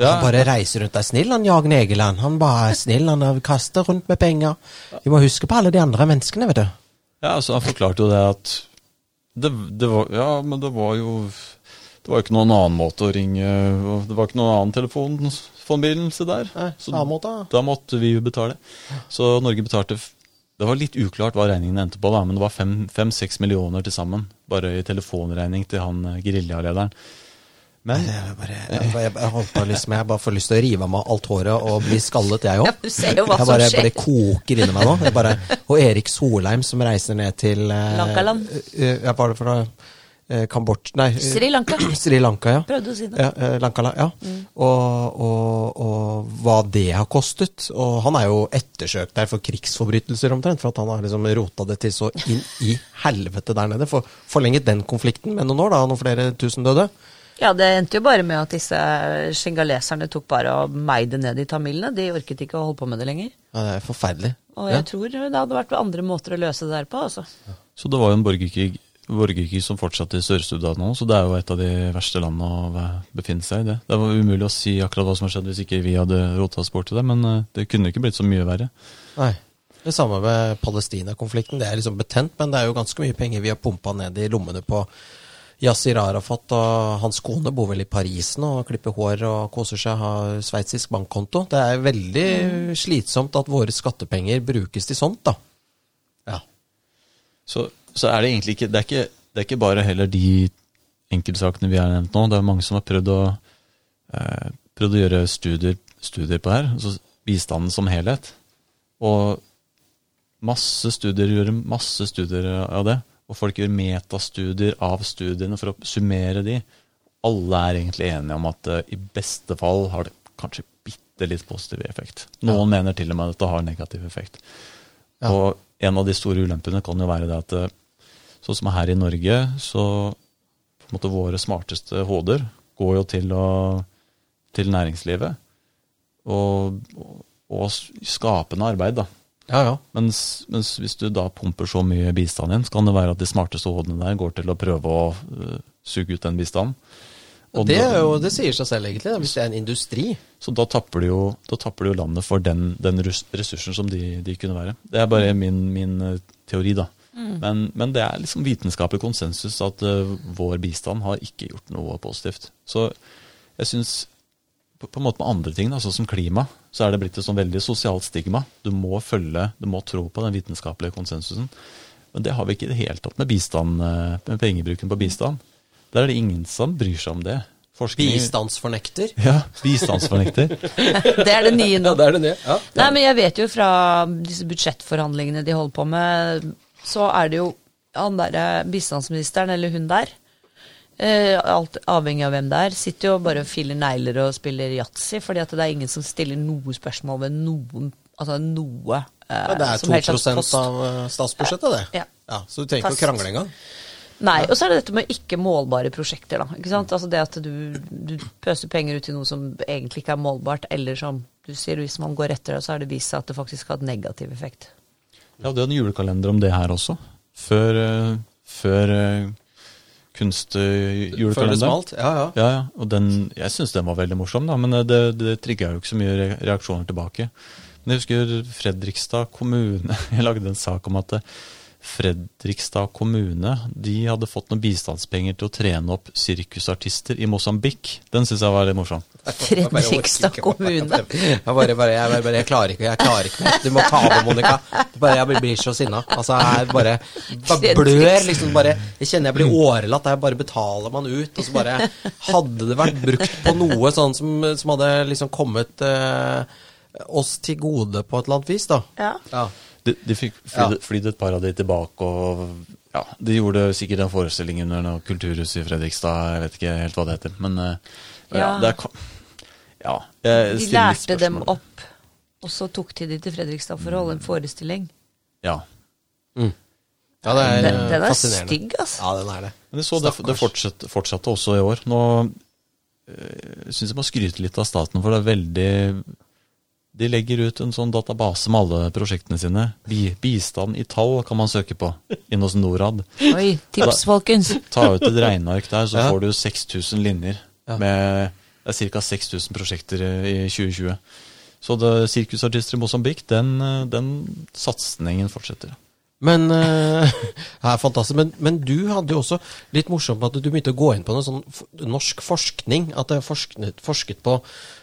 Ja, Han bare reiser rundt og er snill, han Jagen Egeland. Han bare er snill, han er- kaster rundt med penger. Vi må huske på alle de andre menneskene, vet du. Ja, altså Han forklarte jo det at det, det var, Ja, men det var jo Det var jo ikke noen annen måte å ringe Det var ikke noen annen telefonforbindelse der. Nei, Så måte. da måtte vi jo betale. Så Norge betalte Det var litt uklart hva regningen endte på, da, men det var fem-seks millioner til sammen. Bare i telefonregning til han eh, geriljalederen. Men Jeg, bare, jeg, jeg, jeg, holdt på liksom, jeg bare får lyst til å rive av meg alt håret og bli skallet, jeg òg. Ja, jeg bare, bare koker inni meg nå. Jeg bare, og Erik Solheim som reiser ned til eh, Lankaland. eh, bare for å eh, Nei. eh, Sri Lanka. [CLEARS THROAT] Sri Lanka, ja. Prøvde å si det. Ja, eh, Lankala, ja. Og, og, og hva det har kostet. Og han er jo ettersøkt der for krigsforbrytelser omtrent, for at han har liksom rota det til så inn i helvete der nede. For, forlenget den konflikten med noen år, da, noen flere tusen døde. Ja, det endte jo bare med at disse shingaleserne tok bare og meide ned i tamilene. De orket ikke å holde på med det lenger. Ja, det er forferdelig. Og Ja. jeg tror det hadde vært andre måter å løse det der på, altså. Så det var jo en borgerkrig, borgerkrig som fortsatte i Sør-Sudan nå, så det er jo et av de verste landene å befinne seg i. Det Det var umulig å si akkurat hva som har skjedd hvis ikke vi hadde rota oss bort til det, men eh, det kunne ikke blitt så mye verre. Nei. Det samme med Palestina-konflikten. Det er liksom betent, men det er jo ganske mye penger vi har pumpa ned i lommene på Yasir Arafat og hans kone bor vel i Paris nå og klipper hår og koser seg, har sveitsisk bankkonto. Det er veldig slitsomt at våre skattepenger brukes til sånt, da. Ja. Så, så er det egentlig ikke det, er ikke det er ikke bare heller de enkeltsakene vi har nevnt nå. Det er mange som har prøvd å, eh, prøvd å gjøre studier, studier på det her. Altså bistanden som helhet. Og masse studier gjør masse studier av det. Og folk gjør metastudier av studiene for å summere de. Alle er egentlig enige om at eh, i beste fall har det kanskje bitte litt positiv effekt. Noen mener til og med at det har negativ effekt. Ja. Og en av de store ulempene kan jo være det at eh, sånn som her i Norge, så på en måte våre smarteste hoder går jo til, å, til næringslivet. Og, og skapende arbeid, da. Ja, ja. Mens, mens hvis du da pumper så mye bistand inn, så kan det være at de smarteste hodene der går til å prøve å uh, suge ut den bistanden. Og Det, er jo, det sier seg selv, egentlig, hvis det er en industri. Så da tapper de jo, da tapper de jo landet for den, den ressursen som de, de kunne være. Det er bare min, min eh, teori, da. Men, men det er liksom vitenskapelig konsensus at uh, vår bistand har ikke gjort noe positivt. Så jeg syns på, på en måte med andre ting, da, sånn som klima, så er det blitt et sånn veldig sosialt stigma. Du må følge, du må tro på den vitenskapelige konsensusen. Men det har vi ikke i det hele tatt med bistand, eh, med pengebruken på bistand. Der er det ingen som bryr seg om det. Forskning- Bistandsfornekter. Ja, bistandsfornekter. [LAUGHS] Det er det nye nå. Ja, det er det nye. Ja. Nei, men jeg vet jo fra disse budsjettforhandlingene de holder på med, så er det jo han derre bistandsministeren, eller hun der, alt avhengig av hvem det er, sitter jo bare og filer negler og spiller yatzy, fordi at det er ingen som stiller noe spørsmål ved noen Altså noe eh, Ja, det er som helst 2 av eh, statsbudsjettet, det. Ja. Så du trenger ikke å krangle engang. Nei, og så er det dette med ikke målbare prosjekter, da. Ikke sant? Altså det at du, du pøser penger ut i noe som egentlig ikke er målbart, eller som du sier, hvis man går etter det, så har det vist seg at det faktisk har hatt negativ effekt. Jeg hadde er en julekalender om det her også. Før, eh, før eh, Før det smalt. Ja, ja. Ja, ja. Og den, jeg syns den var veldig morsom, da, men eh, det, det trigga jo ikke så mye reaksjoner tilbake. Men jeg husker Fredrikstad kommune [LAUGHS] Jeg lagde en sak om at eh, Fredrikstad kommune de hadde fått noen bistandspenger til å trene opp sirkusartister i Mosambik. Den syns jeg var litt morsom. [LAUGHS] Fredrikstad [LAUGHS] kommune. Jeg bare, bare, jeg, bare, jeg klarer ikke, jeg klarer ikke mer. Du må ta over, Monica. Det Bare, jeg blir så sinna. Altså, jeg bare, bare blør, liksom. Bare, jeg kjenner jeg blir årelatt. Jeg bare betaler man ut. Og så bare Hadde det vært brukt på noe sånn som, som hadde liksom kommet eh, oss til gode på et eller annet vis, da. Ja. Ja. De, de fikk flydd, flydd et par av de tilbake, og ja, de gjorde sikkert en forestilling under noe kulturhus i Fredrikstad. Jeg vet ikke helt hva det heter, men eh, ja, Ja. det er ja, jeg De stiller litt lærte dem opp, og så tok de de til Fredrikstad for å holde en forestilling. Ja. ja, det er Den, eh, den er fascinerende. stygg, altså. Ja, den er det. Men det, så, det, det fortsatte, fortsatte også i år. Nå øh, syns jeg må skryte litt av staten, for det er veldig De legger ut en sånn database med alle prosjektene sine. Bi, bistand i tall kan man søke på inne hos Norad. Oi, tips, folkens. Ta ut et regneark der, så Ja. får du 6000 linjer. Ja. Med, det er ca. 6000 prosjekter i 2020. Så det, sirkusartister i Mosambik, den, øh, den satsingen fortsetter. Men [LAUGHS] uh, er fantastisk. Men, men du hadde jo også litt morsomt at du begynte å gå inn på noe sånn norsk forskning. At det er forsket, forsket på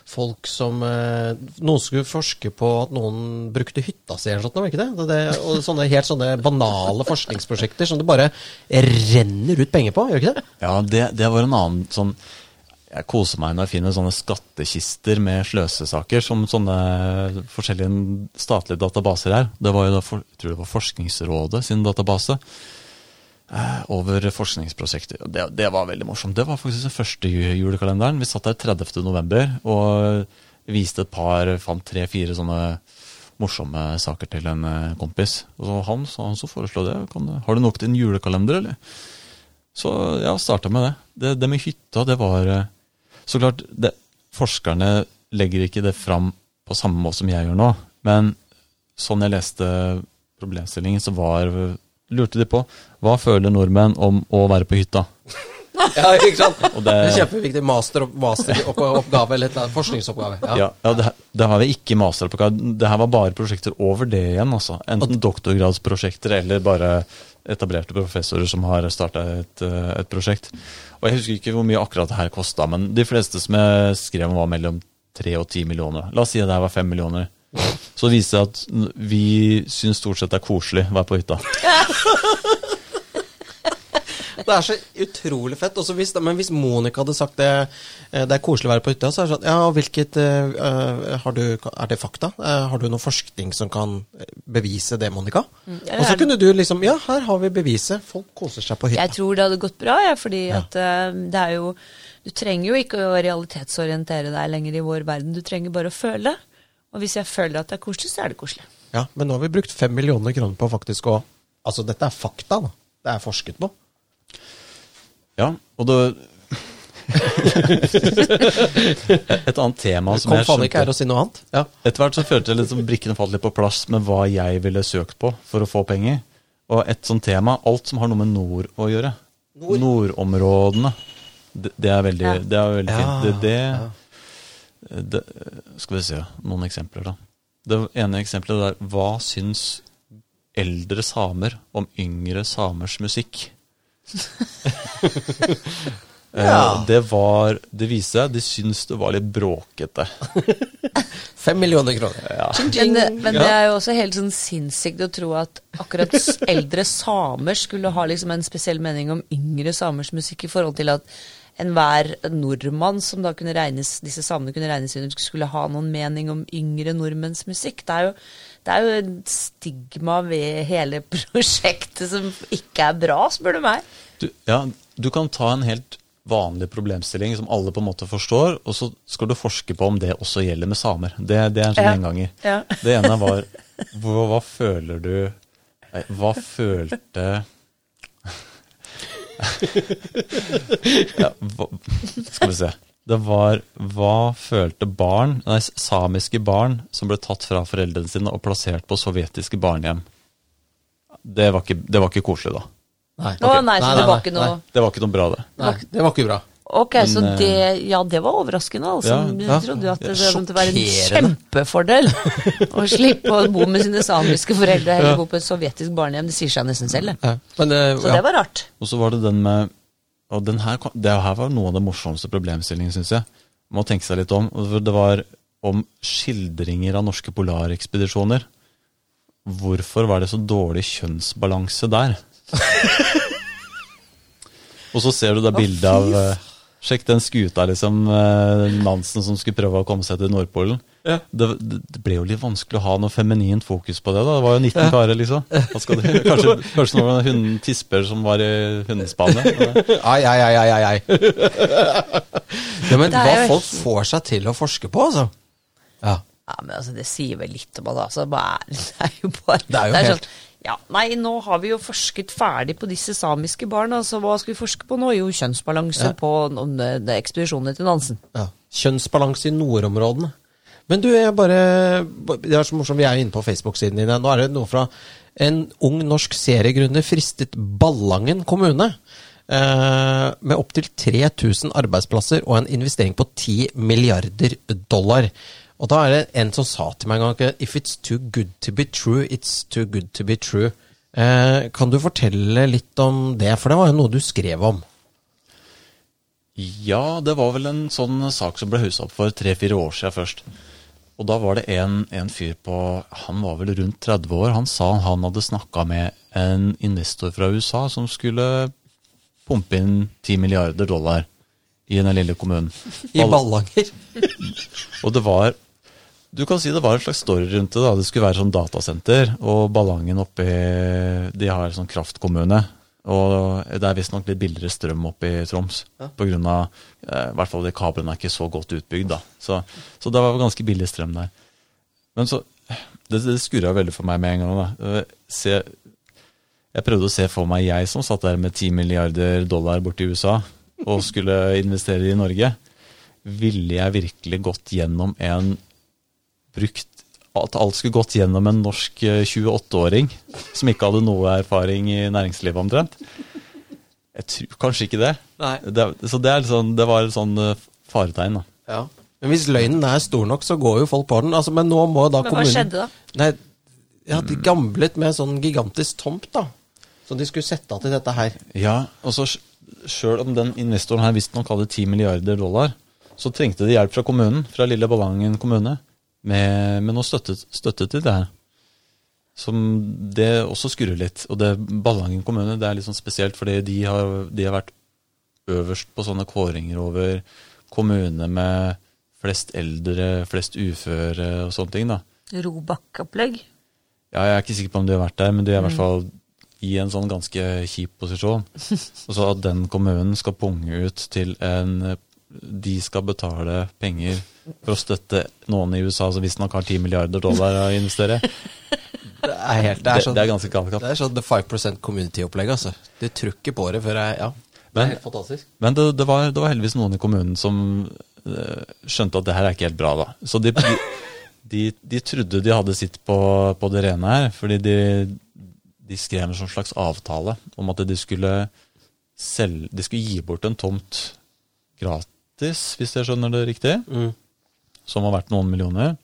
folk som uh, Noen skulle forske på at noen brukte hytta si eller noe sånt, ikke det, det og sånne helt sånne banale forskningsprosjekter som det bare renner ut penger på, gjør ikke det? Ja, det, det var en annen sånn Jeg koser meg når jeg finner sånne skattkister med sløsesaker, som sånne forskjellige statlige databaser er. Det var jo da, jeg tror det var Forskningsrådet sin database eh, over forskningsprosjekter. Det, det var veldig morsomt. Det var faktisk den første julekalenderen. Vi satt der 30. november og viste et par, fant tre-fire sånne morsomme saker til en eh, kompis. Og så han, så han så foreslo det. Kan, har du nok til en julekalender, eller? Så ja, starta med det. det. Det med hytta, det var eh, Så klart, det, forskerne legger ikke det fram på samme måte som jeg gjør nå, men sånn jeg leste problemstillingen, så var lurte de på hva føler nordmenn om å være på hytta. [LAUGHS] Ja, ikke sant? Og det, Det er kjempeviktig masteroppgave eller eller forskningsoppgave. Ja. ja, ja, det, det har vi ikke masteroppgave. Det her var bare prosjekter over det igjen. altså. Enten doktorgradsprosjekter eller bare etablerte professorer som har starta et, eh, et prosjekt. Og Jeg husker ikke hvor mye akkurat det her kosta, men de fleste som jeg skrev om, var mellom 3 og 10 millioner. La oss si at det her var 5 millioner. Så det viser det at vi syns stort sett det er koselig å være på hytta. [LAUGHS] Det er så utrolig fett. Hvis, men hvis Monica hadde sagt det eh, Det er koselig å være på hytta, så er det sånn Ja, hvilket har du, Er det fakta? Uh, har du noe forskning som kan bevise det, Monica? Og så kunne du liksom Ja, her har vi beviset. Folk koser seg på hytta. Jeg tror det hadde gått bra, ja, fordi at uh, det er jo Du trenger jo ikke å realitetsorientere deg lenger i vår verden, du trenger bare å føle. Og hvis jeg føler at det er koselig, så er det koselig. Ja, Men nå har vi brukt fem millioner kroner på faktisk å Altså, dette er fakta, da. Det er forsket på. Ja, og det [LAUGHS] Et annet tema som Kom jeg faen ikke her og si noe annet. Ja. Etter hvert så følte jeg liksom brikkene falt litt på plass med hva jeg ville søkt på for å få penger. Og et sånt tema, alt som har noe med nord å gjøre. Nord? Nordområdene. Det, det er veldig, Ja. det er veldig fint. Det, det, ja. det, skal vi se noen eksempler, da. Det ene eksempelet er hva syns eldre samer om yngre samers musikk? Ja. Eh, Det var Det viste seg de syns det var litt bråkete. [LAUGHS] Fem millioner kroner. Men, det, men det er jo også helt sånn sinnssykt å tro at akkurat eldre samer skulle ha liksom en spesiell mening om yngre samers musikk, i forhold til at enhver nordmann som da kunne regnes, disse samene kunne regnes inn, skulle ha noen mening om yngre nordmenns musikk. Det er jo, det er jo et stigma ved hele [LAUGHS] prosjektet som ikke er bra, spør du meg. Du, ja, du kan ta en helt vanlig problemstilling som alle på en måte forstår, og så skal du forske på om det også gjelder med samer. Det, det er en sånn Ja. gjenganger. Ja. Det ene var [LAUGHS] hva, hva føler du nei, Hva følte [LAUGHS] ja, hva, Skal vi se. Det var hva følte barn, nei, samiske barn som ble tatt fra foreldrene sine og plassert på sovjetiske barnehjem. Det var ikke, det var ikke koselig, da. Nei. Å nei, så det var ikke noe Det var ikke noe bra, det. Nei, det var ikke bra. Ok, så Men, så det, ja, det var overraskende. Altså. Ja, ja. trodde jo at det, måtte være en kjempefordel å slippe å bo med sine samiske foreldre eller bo på et sovjetisk barnehjem. Det sier seg nesten selv, det. Ja. Men, eh, Så ja. det var rart. Og så var det den med Og den her, det her var noe av det morsomste problemstillingen, syns jeg. Må tenke seg litt om. Det var om skildringer av norske polarekspedisjoner. Hvorfor var det så dårlig kjønnsbalanse der? [LAUGHS] Og så ser du da bildet av Sjekk den skuta, liksom. eh, Nansen som skulle prøve å komme seg til Nordpolen. Ja. Det, det ble jo litt vanskelig å ha noe feminint fokus på det. da Det var jo 19 karer, liksom. Hva skal det? [LAUGHS] Kanskje, kanskje noen hunden tisper som var i hundespannet. Ai, ai, ai, ai, ai, [LAUGHS] ja, men hva folk får seg til å forske på, altså. Ja. Ja, men altså, det sier vel litt om at altså, [LAUGHS] det er jo bare Det er jo helt- sånn, ja, Nei, nå har vi jo forsket ferdig på disse samiske barna, så hva skal vi forske på nå? Jo, kjønnsbalanse Ja. på eh, ekspedisjonene til Nansen. ja. Kjønnsbalanse i nordområdene. Men du, jeg bare Det er så morsomt, vi er inne på Facebook-siden din. Nå er det noe fra en ung norsk seriegrunner fristet Ballangen kommune. Eh, med opptil 3000 arbeidsplasser og en investering på 10 milliarder dollar. Og da er det en som sa til meg en gang If it's too good to be true, it's too good to be true. Eh, kan du fortelle litt om det? For det var jo noe du skrev om. Ja, det var vel en sånn sak som ble haussa opp for tre-fire år siden først. Og da var det en, en fyr på Han var vel rundt 30 år. Han sa han hadde snakka med en investor fra USA som skulle pumpe inn 10 milliarder dollar i den lille kommunen. I Ballanger. Og det var Du kan si det var en slags story rundt det. da Det skulle være sånn datasenter, og Ballangen oppi De har sånn kraftkommune. Og det er visstnok litt billigere strøm oppe i Troms. På grunn av, eh, hvert fall de kablene er ikke så godt utbygd. da Så, så det var ganske billig strøm der. Men så Det, det skurra veldig for meg med en gang. da Eh, Se, Jeg prøvde å se for meg jeg som satt der med 10 milliarder dollar borti USA og skulle investere i Norge. Ville jeg virkelig gått gjennom en brukt At alt skulle gått gjennom en norsk eh, 28-åring som ikke hadde noe erfaring i næringslivet omtrent? Jeg tror kanskje ikke det. Nei. det så det, er sånn, det var et sånn eh, faretegn. da. Ja. Men hvis løgnen er stor nok, så går jo folk på den. Altså, men nå må da Men hva skjedde da? Nei, ja, De gamblet med en sånn gigantisk tomt, da. Som de skulle sette av til dette her. Ja, og så Sjøl om den investoren her visstnok hadde 10 milliarder dollar, så trengte de hjelp fra kommunen, fra lille Ballangen kommune, med, med noe støtte, støtte til det her. Som det også skurrer litt. Og det Ballangen kommune det er litt sånn spesielt, fordi de har, de har vært øverst på sånne kåringer over kommune med flest eldre, flest uføre og sånne ting. da. Robak-opplegg? Ja, Jeg er ikke sikker på om de har vært der, men de er i hvert fall i en sånn ganske kjip posisjon. [LAUGHS] Og så at den kommunen skal punge ut til en De skal betale penger for å støtte noen i USA som visstnok har 10 milliarder dollar å investere. [LAUGHS] Det er, helt, det Det, er, sånn, det er ganske galskap. det er sånn the 5 community-opplegg, altså. Du tror ikke på det før jeg Ja. Det er helt fantastisk. Men det, det, var, det var heldigvis noen i kommunen som eh, skjønte at det her er ikke helt bra, da. Så de, de, de, de trodde de hadde sitt på, på det rene her, fordi de, de skrev en sånn slags avtale om at de skulle, selge, de skulle gi bort en tomt gratis, hvis jeg skjønner det riktig, Mm. Som var verdt noen millioner.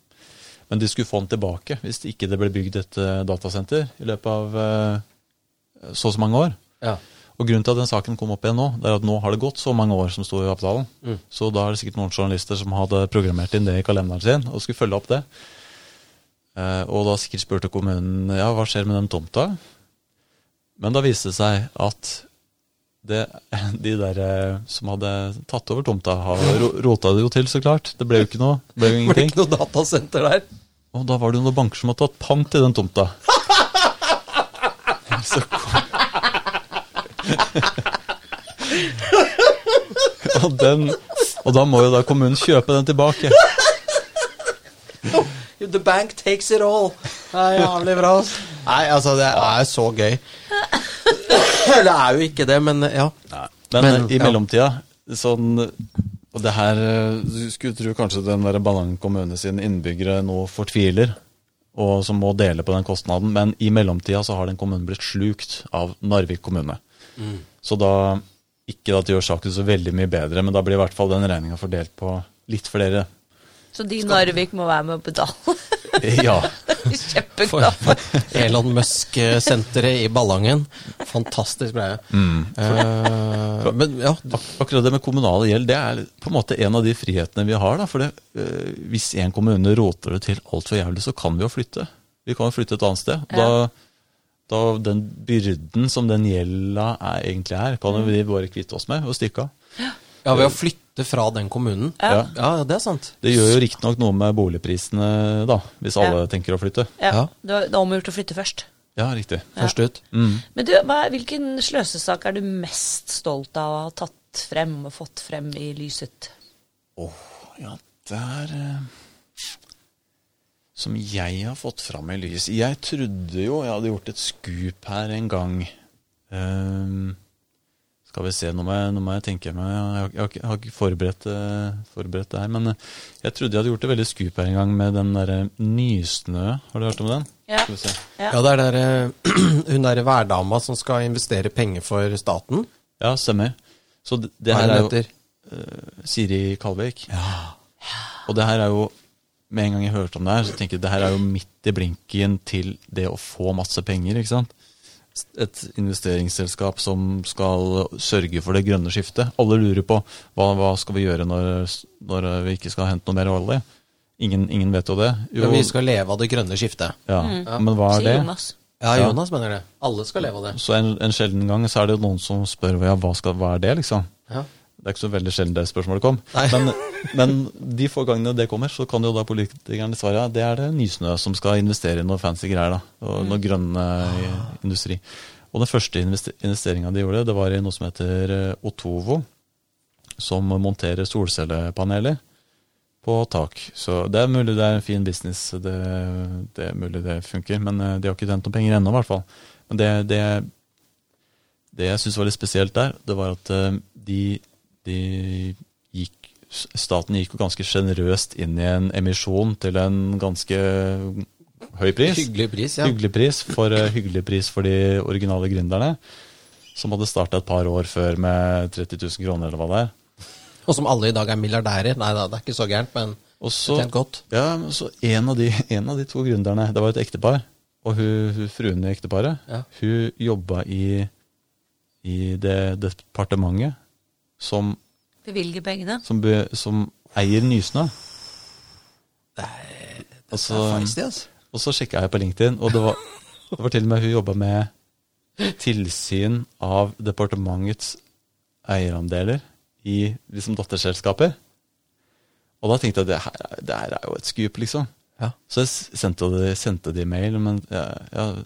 Men de skulle få den tilbake hvis det ikke det ble bygd et eh, datasenter i løpet av eh, så og så mange år. Ja. Og Grunnen til at den saken kom opp igjen nå, det er at nå har det gått så mange år som sto i avtalen. Mm. Så da er det sikkert noen journalister som hadde programmert inn det i kalenderen sin og skulle følge opp det. Eh, og da sikkert spurte kommunen ja, hva skjer med den tomta. Men da viste det seg at det, de der eh, som hadde tatt over tomta, har rota det jo til, så klart. Det ble jo ikke noe. Det ble jo Det [LAUGHS] ble ikke noe datasenter der. Og da var det jo noen banker som hadde tatt pant i den tomta. [LAUGHS] Så kom... [LAUGHS] og, den, og da må jo da kommunen kjøpe den tilbake. The bank takes it all. Det er jævlig bra. Nei, altså, det er så gøy. [COUGHS] Det er jo ikke det, men ja. Men, Men, i ja. mellomtida sånn, Og det her eh, Du skulle tro kanskje den der Ballangen kommune sine innbyggere nå fortviler, og som må dele på den kostnaden, men i mellomtida så har den kommunen blitt slukt av Narvik kommune. Mm. Så da Ikke at det gjør saken så veldig mye bedre, men da blir i hvert fall den regninga fordelt på litt flere. Så de i Narvik må være med å betale. Ja. [LAUGHS] [LAUGHS] Kjempeglad for. Elon Musk-senteret i Ballangen. Fantastisk greie. Eh, men ja, akkurat det med kommunal gjeld, det er på en måte en av de frihetene vi har. da, for det, uh, Hvis en kommune råter det til altfor jævlig, så kan vi jo flytte. Vi kan jo flytte et annet sted. Da, da Den byrden som den gjelda er, egentlig er, kan vi bare kvitte oss med og stikke av. ja, ved å flytte fra den kommunen. Ja. Ja, det er sant. Det gjør jo riktignok noe med boligprisene, da, hvis alle Ja. tenker å flytte. Ja, Ja. Det var omgjort å flytte først. Ja, riktig. Først ut. Mm. Men du, hva, hvilken sløsesak er du mest stolt av å ha tatt frem og fått frem i lyset? Åh, ja, der eh, Som jeg har fått fram i lys Jeg trodde jo jeg hadde gjort et skup her en gang. Ehm, skal vi se, nå må jeg, nå må jeg tenke meg Jeg har, jeg har, ikke- forberedt, eh, forberedt det her, men eh, jeg trodde jeg hadde gjort det veldig skup her en gang med den derre Nysnø. Har du hørt om den? Ja. Skal vi se. Ja. Ja, det er der, eh, [CLEARS THROAT] hun derre værdama som skal investere penger for staten. Ja, stemmer. Så det, det her er jo eh, Siri Kalvik. Og det her er jo Med en gang jeg hørte om det her, så tenker jeg det her er jo midt i blinken til det å få masse penger. ikke sant? Et investeringsselskap som skal sørge for det grønne skiftet. Alle lurer på hva, hva skal vi gjøre når, når vi ikke skal hente noe mer olje. Ingen, ingen vet jo det. Jo, vi skal leve av det grønne skiftet. ja. Men hva er det? Jonas. Ja. Jonas mener det. Alle skal leve av det. Så en, en sjelden gang så er det noen som spør ja, hva, skal, hva er det, liksom. Ja. Det er ikke så veldig sjelden det spørsmålet kom. Men, men de få gangene det kommer, så kan jo da politikerne svare ja, det er det Nysnø som skal investere i noe fancy greier. da, og Noe grønn eh, industri. Og den første investe investeringa de gjorde, det var i noe som heter eh, Otovo. Som monterer solcellepaneler på tak. Så det er mulig det er en fin business, det, det er mulig det funker. Men eh, de har ikke tjent noen penger ennå, i hvert fall. Men det, det, det jeg syns var litt spesielt der, det var at de gikk Staten gikk jo ganske sjenerøst inn i en emisjon til en ganske høy pris. Hyggelig pris, ja. Hyggelig pris for, eh, hyggelig pris for de originale gründerne. Som hadde starta et par år før med 30 000 kroner, eller hva det er. Og som alle i dag er milliardærer. Nei da, det er ikke så gærent, men Også, tjent godt. ja, så en, av de, en av de to gründerne, det var et ektepar, og hun, hun, fruen i ekteparet, Ja. hun jobba i, i det departementet som, Bevilger pengene. som, be, som eier Nysnø. Det er, Og det så, altså. og så sjekka jeg på LinkedIn, og det var, Det var til og med hun jobba med tilsyn av departementets eierandeler i liksom datterselskaper. Og da tenkte jeg at det her, det her er jo et skup, liksom. Ja. Så jeg sendte de, sendte de mail, men jeg, jeg,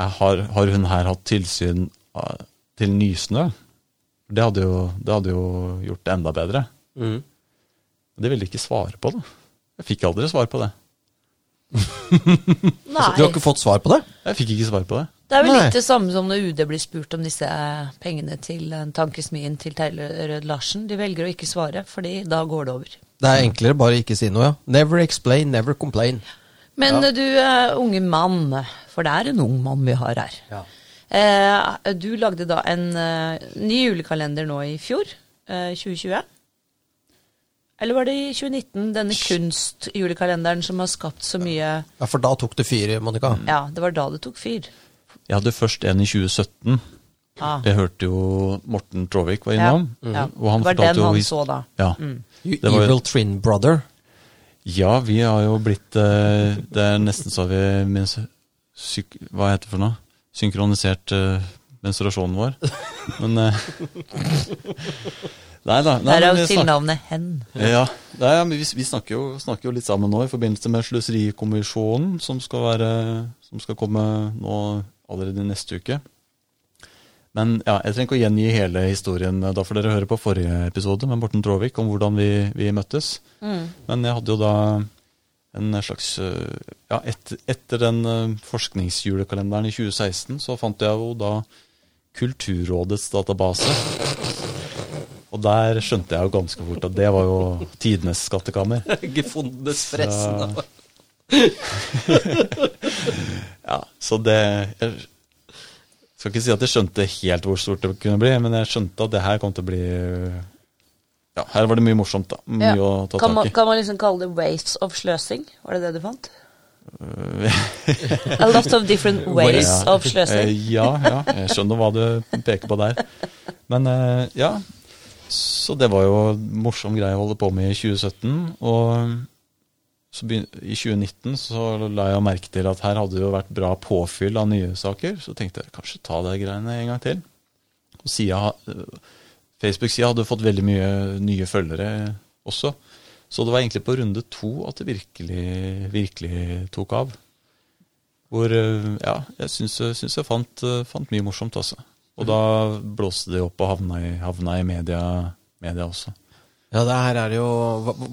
jeg har, har hun her hatt tilsyn av, til Nysnø? Det hadde, jo, det hadde jo gjort det enda bedre. Mm. Det ville de ikke svare på, da. Jeg fikk aldri svar på det. [LAUGHS] Nei. Du har ikke fått svar på det? Jeg fikk ikke svar på det. Det er vel Nei. litt det samme som når UD blir spurt om disse pengene til eh, tankesmien til Terje Rød Larsen. De velger å ikke svare, fordi da går det over. Det er enklere bare ikke si noe, ja. Never explain, never complain. Men ja. du eh, unge mann, for det er en ung mann vi har her. Ja. Eh, du lagde da en eh, ny julekalender nå i fjor, eh, 2020. Eller var det i 2019, denne kunstjulekalenderen som har skapt så mye Ja, for da tok det fyr, Monica. Ja, det var da det tok fyr. Jeg hadde først en i 2017. Ah. Jeg hørte jo Morten Tråvik var innom. Ja. Og han det var den jo han så da. Ja. Mm. Det var- evil twin brother. ja, vi har jo blitt eh, Det er nesten så vi Hva heter det for noe? Synkronisert uh, menstruasjonen vår. Men uh, [LAUGHS] Nei da. Nei, jo tilnavnet Hen. Ja, nei, vi, vi snakker, jo, snakker jo litt sammen nå i forbindelse med Sløserikommisjonen, som skal, være, som skal komme nå allerede neste uke. Men ja, jeg trenger ikke å gjengi hele historien. Da får dere høre på forrige episode med Morten Tråvik om hvordan vi, vi møttes. Men jeg hadde jo da en slags øh, Ja, et, etter den øh, forskningsjulekalenderen i 2016, så fant jeg jo da Kulturrådets database. Og der skjønte jeg jo ganske fort at det var jo tidenes skattekammer. [LAUGHS] Gefundenes fressen. [LAUGHS] Ja, så det Jeg skal ikke si at jeg skjønte helt hvor stort det kunne bli, men jeg skjønte at det her kom til å bli Ja, her var det mye morsomt, da. Mye Ja. å ta Kan tak i. kan man liksom kalle det ways of sløsing? Var det det du fant? [LAUGHS] A lot of different ways Ja. of sløsing. Eh, Ja, ja, jeg skjønner hva du peker på der. Men eh, ja, så det var jo morsom greie å holde på med i 2017. Og så begyn- i 2019 så la jeg merke til at her hadde det jo vært bra påfyll av nye saker. Så tenkte jeg kanskje ta de greiene en gang til. Og sida, Facebook-sida hadde fått veldig mye nye følgere også. Så det var egentlig på runde to at det virkelig, virkelig tok av. Hvor eh, ja, jeg syns, jeg fant, eh, fant mye morsomt, altså. Og da blåste det opp og havna i, havna i media, media også. Ja, det her er jo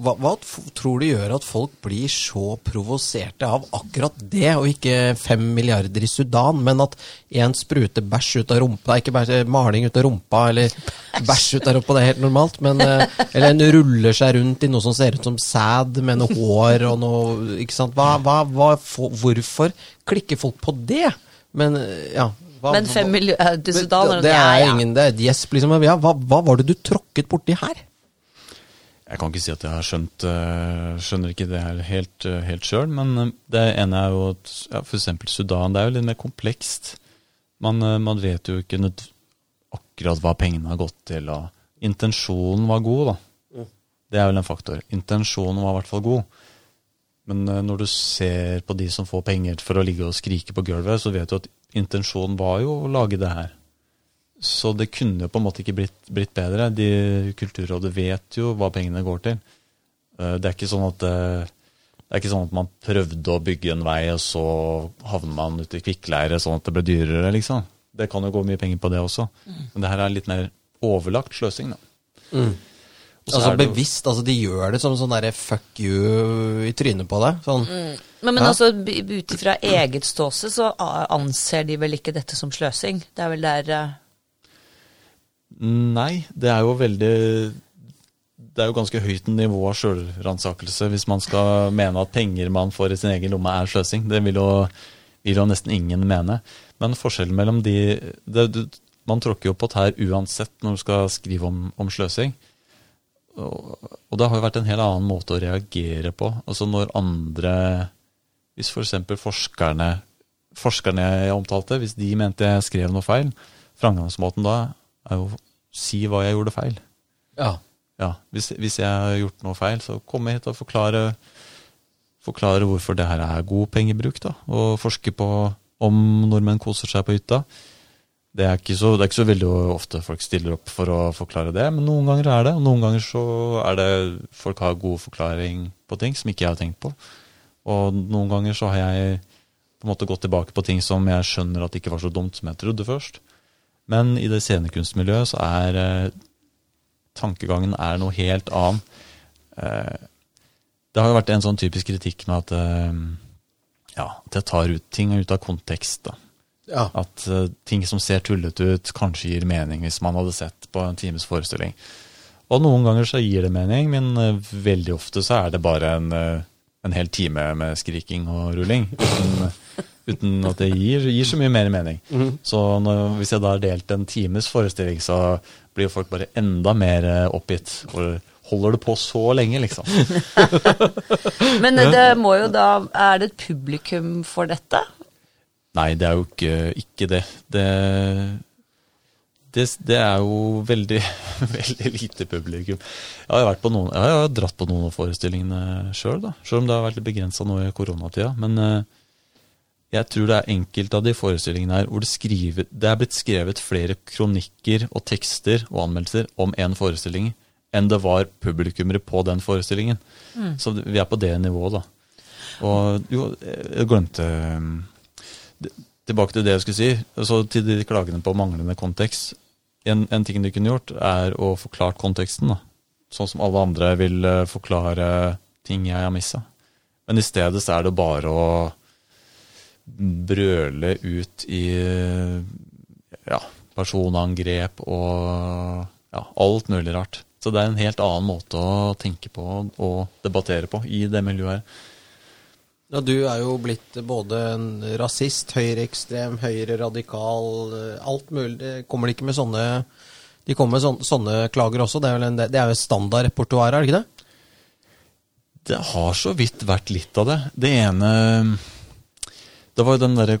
hva, hva, tror du gjør at folk blir så provoserte av akkurat det, og ikke fem milliarder i Sudan, men at en spruter bæsj ut av rumpa, ikke bæsj, maling ut av rumpa, eller bæsj ut av rumpa, det er helt normalt, men eh, Eller en ruller seg rundt i noe som ser ut som sæd, med noe hår og noe Ikke sant. Hva, hva, for- hvorfor klikker folk på det? Men eh, ja hva, Men fem milliarder til Sudan det, det er ingen Det er et gjesp, liksom. Ja, hva, hva var det du tråkket borti her? Jeg kan ikke si at jeg har skjønt eh, Skjønner ikke det her helt, uh, helt sjøl, men eh, det ene er jo at ja, f.eks. Sudan. Det er jo litt mer komplekst. Man, eh, man vet jo ikke akkurat hva pengene har gått til. Og intensjonen var god, da. Det er vel en faktor. Intensjonen var i hvert fall god. Men eh, når du ser på de som får penger for å ligge og skrike på gulvet, så vet du at intensjonen var jo å lage det her. Så det kunne jo på en måte ikke blitt, blitt bedre. De, Kulturrådet vet jo hva pengene går til. Eh, Det er ikke sånn at eh, det er ikke sånn at man prøvde å bygge en vei, og så havner man ute i kvikkleire sånn at det ble dyrere, liksom. Det kan jo gå mye penger på det også. Men det her er litt mer overlagt sløsing, da. Mm. Altså det bevisst, altså de gjør det som sånn derre fuck you i trynet på deg. Sånn. Men, men Ja. altså, ut ifra eget ståsted så anser de vel ikke dette som sløsing. Det er vel der eh, Nei, det er jo veldig Det er jo ganske høyt nivå av sjølransakelse hvis man skal mene at penger man får i sin egen lomme, er sløsing. Det vil jo, vil jo nesten ingen mene. Men forskjellen mellom de det, du- Man tråkker jo på tær uansett når du skal skrive om, om sløsing. Og, og det har jo vært en helt annen måte å reagere på. Altså når andre Hvis f.eks. forskerne forskerne jeg omtalte, hvis de mente jeg skrev noe feil, framgangsmåten da er jo si hva jeg gjorde feil. Ja. Ja, hvis, hvis jeg har gjort noe feil, så komme hit og forklare, forklare hvorfor det her er god pengebruk. da, Og forske på om nordmenn koser seg på hytta. Det er, ikke så, det er ikke så veldig ofte folk stiller opp for å forklare det, men noen ganger er det. Og noen ganger så er det folk har god forklaring på ting som ikke jeg har tenkt på. Og noen ganger så har jeg på en måte gått tilbake på ting som jeg skjønner at ikke var så dumt som jeg trodde først. Men i det scenekunstmiljøet så er eh, tankegangen er noe helt annen. Eh, det har jo vært en sånn typisk kritikk med at eh, ja, at jeg tar ut ting ut av kontekst. Ja. At eh, ting som ser tullete ut, kanskje gir mening hvis man hadde sett på en times forestilling. Og noen ganger så gir det mening, men eh, veldig ofte så er det bare en, eh, en hel time med skriking og rulling. Uten, uten at det gir, gir så mye mer mening. Så når, hvis jeg da har delt en times forestilling, så blir jo folk bare enda mer eh, oppgitt. Og holder det på så lenge, liksom? [LAUGHS] Men det må jo da Er det et publikum for dette? Nei, det er jo ikke, ikke det. det. Det, det er jo veldig, [LAUGHS] veldig lite publikum. Jeg har, jo vært på noen, jeg har jo dratt på noen av forestillingene sjøl, selv, selv om det har vært litt begrensa nå i koronatida. Men eh, jeg tror det er enkelte av de forestillingene her hvor det, skriver, det er blitt skrevet flere kronikker og tekster og anmeldelser om én forestilling enn det var publikummere på den forestillingen. Så vi er på det nivået, da. Og jo, jeg glemte Tilbake til det jeg skulle si. Så til de klagene på manglende kontekst. En, en ting de kunne gjort, er å forklart konteksten. da. Sånn som alle andre vil eh, forklare ting jeg har missa. Men i stedet så er det bare å brøle ut i ja, personangrep og ja, alt mulig rart. Så det er en helt annen måte å tenke på og debattere på i det miljøet her. Ja, du er jo blitt både en rasist, høyreekstrem, høyreradikal, alt mulig. Det kommer de ikke med sånne De kommer med sånne, sånne klager også. Det er, en, det er jo standardrepertoaret, er det ikke det? Det har så vidt vært litt av det. Det ene Det var jo den derre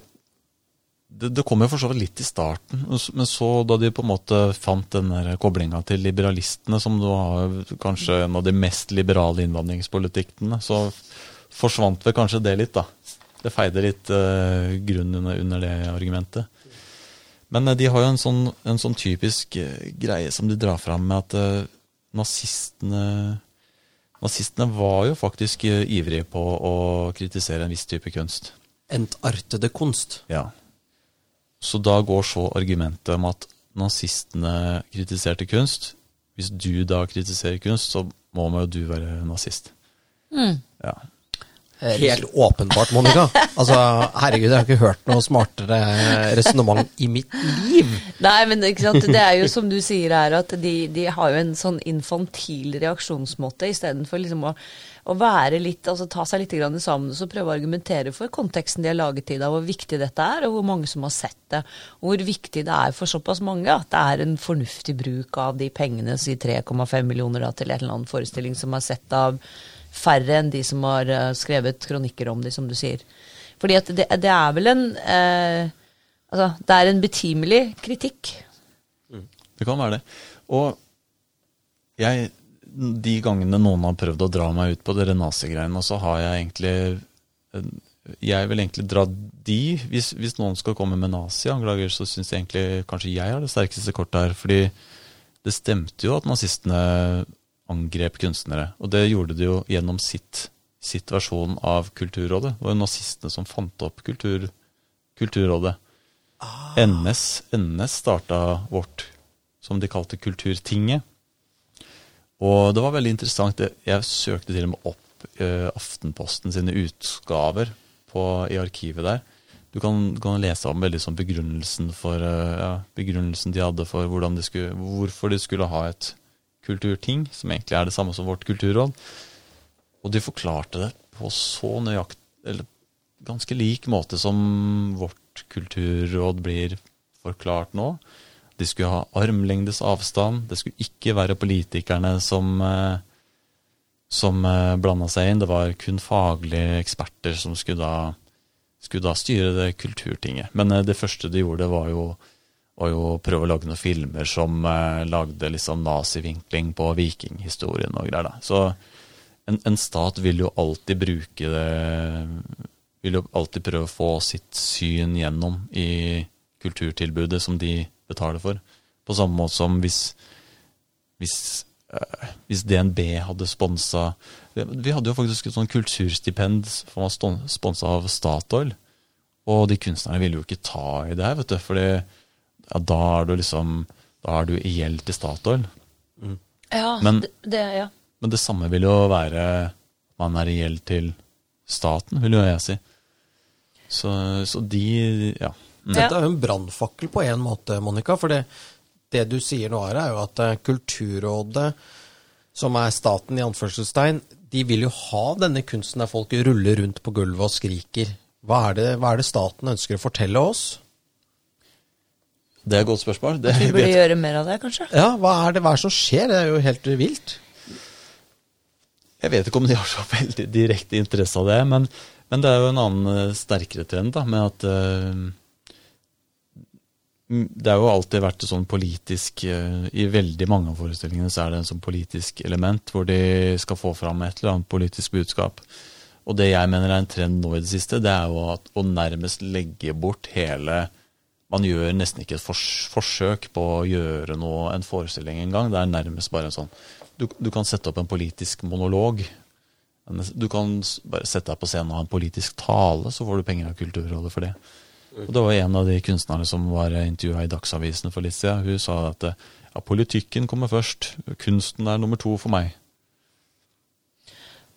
det, det kom jo for så vidt litt i starten, men så da de på en måte fant den koblinga til liberalistene, som har kanskje en av de mest liberale innvandringspolitikkene, så forsvant vel kanskje det litt, da. Det feide litt uh, grunn under, under, det argumentet. Men uh, de har jo en sånn, en sånn typisk uh, greie som de drar fram med at nazistene Nazistene var jo faktisk ivrige på å kritisere en viss type kunst. Entartede kunst. Ja. Så da går så argumentet om at nazistene kritiserte kunst. Hvis du da kritiserer kunst, så må jo du være nazist. Mm. Ja. Helt åpenbart, Monica. Altså, herregud, jeg har ikke hørt noe smartere resonnement i mitt liv. Nei, men ikke sant? det er jo som du sier her, at de, de har jo en sånn infantil reaksjonsmåte istedenfor liksom å, å være litt, altså ta seg litt sammen og prøve å argumentere for konteksten de har laget i det, hvor viktig dette er, og hvor mange som har sett det. Og hvor viktig det er for såpass mange at det er en fornuftig bruk av de pengene, si 3,5 millioner da, til en eller annen forestilling som er sett av færre enn de som har uh, skrevet kronikker om de, som du sier. Fordi at det, det er vel en eh, Altså, det er en betimelig kritikk. Det kan være det. Og jeg De gangene noen har prøvd å dra meg ut på dere nazigreiene, så har jeg egentlig Jeg vil egentlig dra de. Hvis, hvis noen skal komme med nazianklager, så syns jeg egentlig kanskje jeg har det sterkeste kortet her. Fordi det stemte jo at nazistene angrep kunstnere. Og det gjorde de jo gjennom sitt, sitt versjon av Kulturrådet. Det var jo nazistene som fant opp kultur, Kulturrådet. Ah. NS, NS starta vårt, som de kalte Kulturtinget. Og det var veldig interessant. Jeg søkte til og med opp uh, Aftenposten sine utgaver på, i arkivet der. Du kan, kan lese om veldig sånn begrunnelsen, for, uh, ja, begrunnelsen de hadde for de skulle, hvorfor de skulle ha et kulturting, som egentlig er det samme som vårt kulturråd. Og de forklarte det på så nøyakt, eller ganske lik måte som vårt kulturråd blir forklart nå. De skulle ha armlengdes avstand. Det skulle ikke være politikerne som, som blanda seg inn. Det var kun faglige eksperter som skulle da, skulle da styre det kulturtinget. Men det første de gjorde, var jo og jo prøve å lage noen filmer som eh, lagde liksom nazivinkling på vikinghistorien og greier. da. Så en, en, stat vil jo alltid bruke det vil jo alltid prøve å få sitt syn gjennom i kulturtilbudet som de betaler for. På samme måte som hvis, hvis, eh, hvis DNB hadde sponsa Vi hadde jo faktisk et sånn kulturstipend som var sponsa av Statoil. Og de kunstnerne ville jo ikke ta i det her, vet du. For ja, da er du liksom Da er du i gjeld til Statoil. Ja, Men- det, det, ja. Men det samme vil jo være man er i gjeld til staten, vil jo jeg si. Så, så de Ja. Mm. Dette er jo en brannfakkel på en måte, Monica. For det, det du sier nå, Are, er jo at eh, Kulturrådet, som er staten i anførselstegn, de vil jo ha denne kunsten der folk ruller rundt på gulvet og skriker. Hva er det, hva er det staten ønsker å fortelle oss? Det er et godt spørsmål. Det, Vi burde vet- gjøre mer av det, kanskje. Ja, hva er det hva er det som skjer? Det er jo helt vilt. Jeg vet ikke om de har så [LAUGHS] veldig direkte interesse av det, men, men det er jo en annen eh, sterkere trend, da, med at mm, Det har jo alltid vært sånn politisk eh, I veldig mange av forestillingene så er det en sånn politisk element hvor de skal få fram et eller annet politisk budskap. Og det jeg mener er en trend nå i det siste, det er jo at, å nærmest legge bort hele Man gjør nesten ikke et fors forsøk på å gjøre noe, en forestilling engang. Det er nærmest bare en sånn du, du kan sette opp en politisk monolog. Du kan bare sette deg på scenen og ha en politisk tale, så får du penger av Kulturrådet for det. Og Det var en av de kunstnerne som var intervjua i Dagsavisen for litt siden. Hun sa at ja, politikken kommer først, kunsten er nummer to for meg.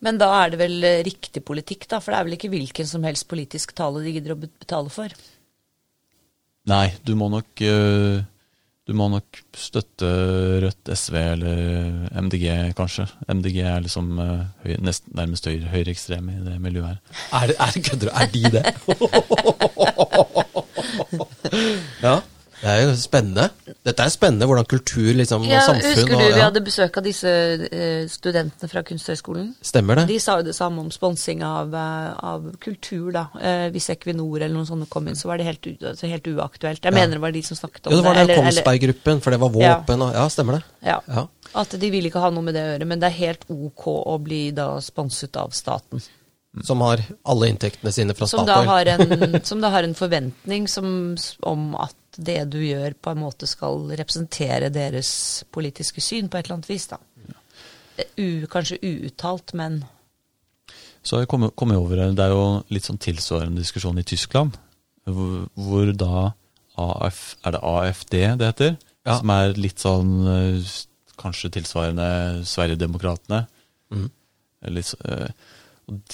Men da er det vel riktig politikk, da? For det er vel ikke hvilken som helst politisk tale de gidder å betale for? Nei, du må nok øh, Du må nok støtte Rødt, SV eller MDG, kanskje. MDG er liksom øh, høy, nest, nærmest høy, høyreekstreme i det miljøet her. Er, det- er, det kødder du? Er de det? [LAUGHS] [LAUGHS] ja. Det er jo spennende. Dette er spennende, hvordan kultur liksom, og Ja, samfunn husker du og, vi hadde besøk av disse eh, studentene fra Kunsthøgskolen? Stemmer det? De sa jo det samme om sponsing av, eh, av kultur, da. Eh, hvis Equinor eller noen sånne kom inn, så var det helt, altså helt uaktuelt. Jeg Ja. mener det var de som snakket om det. Jo, det var den Kongsberg-gruppen, for det var Ja. våpen og Ja, stemmer det. Ja. Ja. At de ville ikke ha noe med det å gjøre, men det er helt ok å bli da sponset av staten. Som har alle inntektene sine fra Som da, Statoil. har en, [LAUGHS] som da har en forventning som, om at det du gjør, på en måte skal representere deres politiske syn på et eller annet vis. da. U, kanskje uuttalt, men Så jeg kommet, kommet, over Det er jo litt sånn tilsvarende diskusjon i Tyskland, hvor, hvor da AF, Er det AFD det heter? Ja. Som er litt sånn eh, kanskje tilsvarende Sverigedemokraterna. Mm. Litt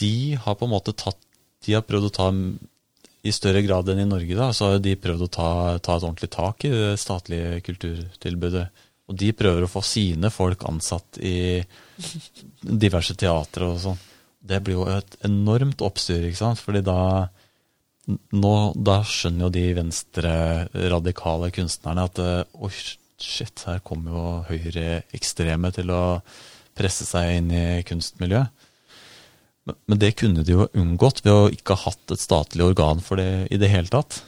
de har på en måte tatt De har prøvd å ta i større grad enn i Norge, da, så har de prøvd å ta, ta et ordentlig tak i det statlige kulturtilbudet. Og de prøver å få sine folk ansatt i diverse teatre og sånn. Det blir jo et enormt oppstyr, ikke sant? Fordi da nå, Da skjønner jo de venstreradikale kunstnerne at eh, oi, shit, her kommer jo høyreekstreme til å presse seg inn i kunstmiljøet. Men, det kunne de jo unngått ved å ikke ha hatt et statlig organ for det i det hele tatt.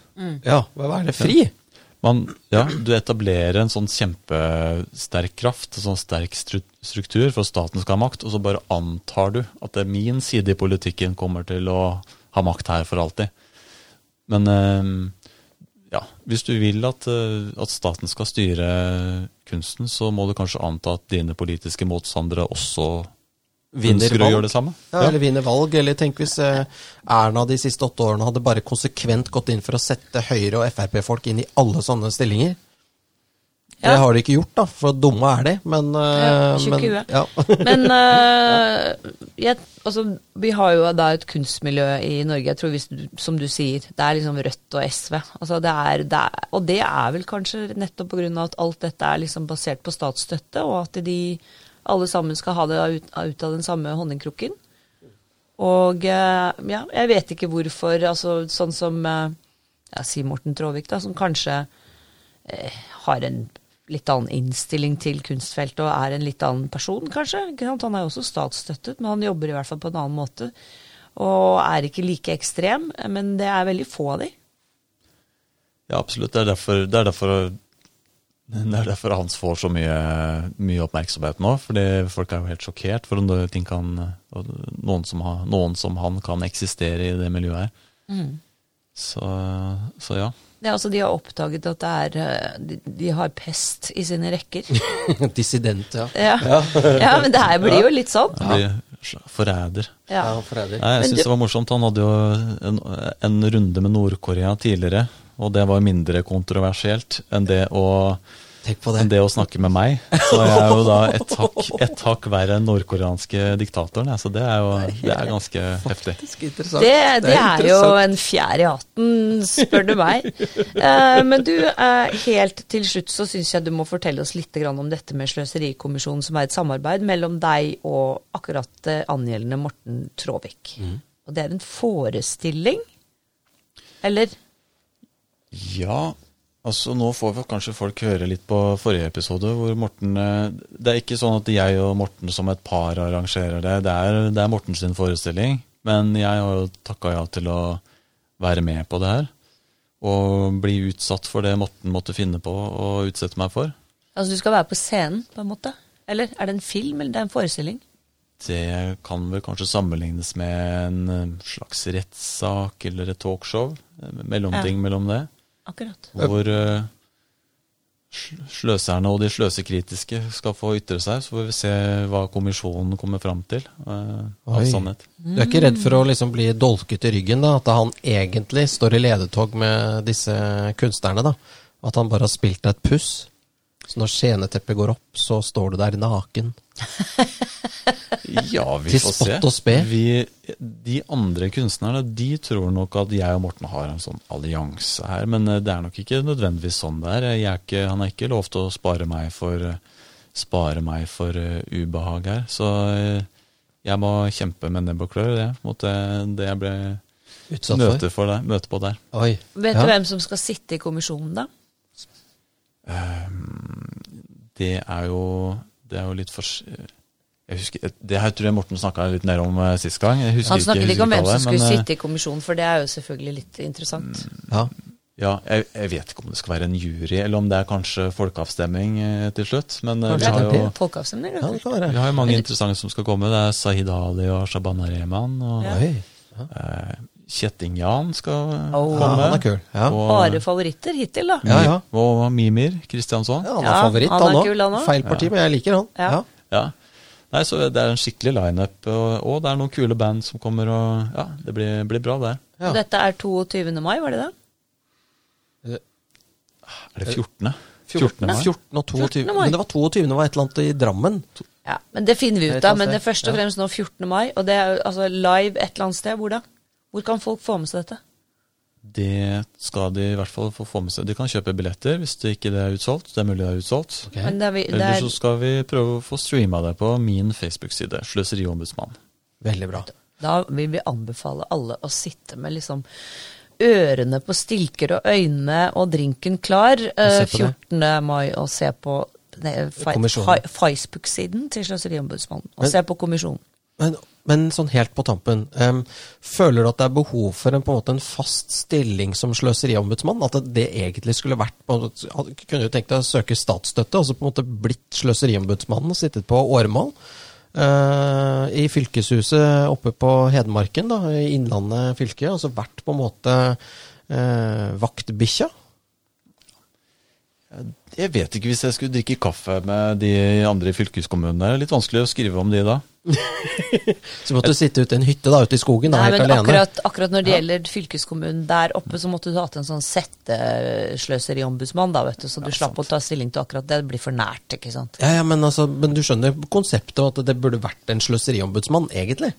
Ja, hva er det? Fri? Man, ja, du etablerer en sånn kjempesterk kraft, en sånn sterk struktur for at staten skal ha makt, og så bare antar du at det er min side i politikken kommer til å ha makt her for alltid. Men eh, ja, hvis du vil at, eh, at staten skal styre kunsten, så må du kanskje anta at dine politiske motstandere også Vinner ønsker å valg. gjøre det samme. Ja, eller vinner valg. Eller tenk hvis eh, Erna de siste åtte årene hadde bare konsekvent gått inn for å sette Høyre- og Frp-folk inn i alle sånne stillinger. Ja. Det har de ikke gjort, da, for dumme er de. Men, Ja, men ja. [LAUGHS] Men uh, [LAUGHS] jeg, altså, vi har jo da et kunstmiljø i Norge, jeg tror hvis, som du sier, det er liksom Rødt og SV. Altså, det er, det er, og det er vel kanskje nettopp pga. at alt dette er liksom basert på statsstøtte, og at de alle sammen skal ha det ut, ut av den samme honningkrukken. Og eh, ja, jeg vet ikke hvorfor, altså sånn som eh, ja, si Morten Traavik, da, som kanskje eh, har en litt annen innstilling til kunstfeltet og er en litt annen person, kanskje. Han er jo også statsstøttet, men han jobber i hvert fall på en annen måte. Og er ikke like ekstrem, men det er veldig få av de. Ja, absolutt. Det er derfor, det er derfor Det er derfor Hans får så mye, mye oppmerksomhet nå. Fordi folk er jo helt sjokkert for om det, ting kan, noen, som har, noen som han kan eksistere i det miljøet her. Mm. Så, så ja. Ja, altså De har oppdaget at det er, eh, de, de har pest i sine rekker. [LAUGHS] Dissident, ja. Ja, [LAUGHS] ja men det her blir jo litt sånn. Forræder. Ja. Ja, forræder. Nei, jeg syns det var morsomt. Han hadde jo en, en runde med Nord-Korea tidligere, og det var mindre kontroversielt enn det å Tenk på det. enn det å snakke med meg. Så jeg er jo da et hakk, et hakk verre enn nordkoreanske diktatoren. Så det er jo det er ganske heftig. Interessant. Det, det er jo interessant. en fjær i hatten, spør du meg. [LAUGHS] Eh, men du, eh, helt til slutt så syns jeg du må fortelle oss litt grann om dette med Sløserikommisjonen, som er et samarbeid mellom deg og akkurat det angjeldende Morten Traavik. Og det er en forestilling? Eller? Ja, altså nå får kanskje folk høre litt på forrige episode, hvor Morten eh, Det er ikke sånn at jeg og Morten som et par arrangerer det. Det er, det er Morten sin forestilling. Men jeg har jo takka ja til å være med på det her. Og bli utsatt for det Morten måtte finne på å utsette meg for. Altså du skal være på scenen, på en måte? Eller er det en film, eller det er en forestilling? Det kan vel kanskje sammenlignes med en eh, slags rettssak eller et talkshow. eh, Mellomting Ja. mellom det. Akkurat. Hvor uh, sløserne og de sløsekritiske skal få ytre seg. Så får vi se hva kommisjonen kommer fram til uh, av sannhet. Du er ikke redd for å liksom bli dolket i ryggen, da? At han egentlig står i ledetog med disse kunstnerne? da? At han bare har spilt deg et puss? Så når sceneteppet går opp, så står du der naken? [LAUGHS] Ja, vi Til får spott se. og spe. Vi, de andre kunstnerne de tror nok at jeg og Morten har en sånn allianse her, men eh, det er nok ikke nødvendigvis sånn det er. Jeg er ikke, han har ikke lovt å spare meg for, spare meg for uh, ubehag her. Så uh, jeg må kjempe med nebb og klør, det mot det, det jeg ble Utsatt for? møte, for der, møte på der. Oi. Vet Ja. du hvem som skal sitte i kommisjonen, da? Det er jo, det er jo litt for jeg husker, Det her tror jeg Morten snakka litt mer om eh, sist gang. Jeg husker Han snakket ikke om hvem som skulle men, eh, sitte i kommisjonen, for det er jo selvfølgelig litt interessant. Ja. Ja, jeg, jeg vet ikke om det skal være en jury, eller om det er kanskje folkeavstemning eh, til slutt. Men eh, vi har, jo, er Folkeavstemning, ja, det kan være. vi har jo mange interessante som skal komme. Det er Sahid Ali og Shabana Rehman. Og Ja. Oi. eh, Kjetting Jan skal oh, komme. Ja, han er kul. Ja. Og, Bare favoritter hittil, da. Ja, ja. og Mimir Kristiansson. Ja, han er favoritt, han er han òg. kul, han også. Feil parti, men jeg liker han. Ja. Nei, så Det er en skikkelig lineup, og, og det er noen kule band som kommer. og ja, Det blir, blir bra, det. Ja. Dette er 22. mai, var det det? Er det 14.? 14. 14. 14 og 22. 14. mai. Men det var 22. Var et eller annet i Drammen. Ja, men Det finner vi ut av. Men det er først og fremst nå 14. mai, og det er altså live et eller annet sted. Hvor da? Hvor kan folk få med seg dette? Det skal de i hvert fall få få med seg. De kan kjøpe billetter hvis det ikke er utsolgt. Det er mulig det er utsolgt. Okay. Men er, vi- det Eller er, så skal vi prøve å få streama det på min Facebook-side, Sløseriombudsmann. Veldig bra. da vil vi anbefale alle å sitte med liksom ørene på stilker og øynene og drinken klar eh, se på det. 14. mai og se på Facebook-siden til Sløseriombudsmannen. Og Men- se på kommisjonen. Men, men sånn helt på tampen, um, føler du at det er behov for en, på en måte en fast stilling som sløseriombudsmann? At det, egentlig skulle vært måte- Kunne du tenkt deg å søke statsstøtte, og så på en måte blitt sløseriombudsmannen og sittet på åremål? Uh, I fylkeshuset oppe på Hedmarken, da, i Innlandet fylke, altså vært på en måte uh, vaktbikkja? Jeg vet ikke hvis jeg skulle drikke kaffe med de andre i fylkeskommunene. Det er litt vanskelig å skrive om de da. [LAUGHS] Så måtte du sitte ute i en hytte da, ute i skogen, da, Nei, helt alene. akkurat, akkurat når det gjelder fylkeskommunen der oppe, så måtte du hatt en sånn settesløseriombudsmann, da, vet du. Så du slapp å ta stilling til akkurat det. Det blir for nært, ikke sant. Ja, ja, men, altså, men du skjønner konseptet, at det burde vært en sløseriombudsmann, egentlig.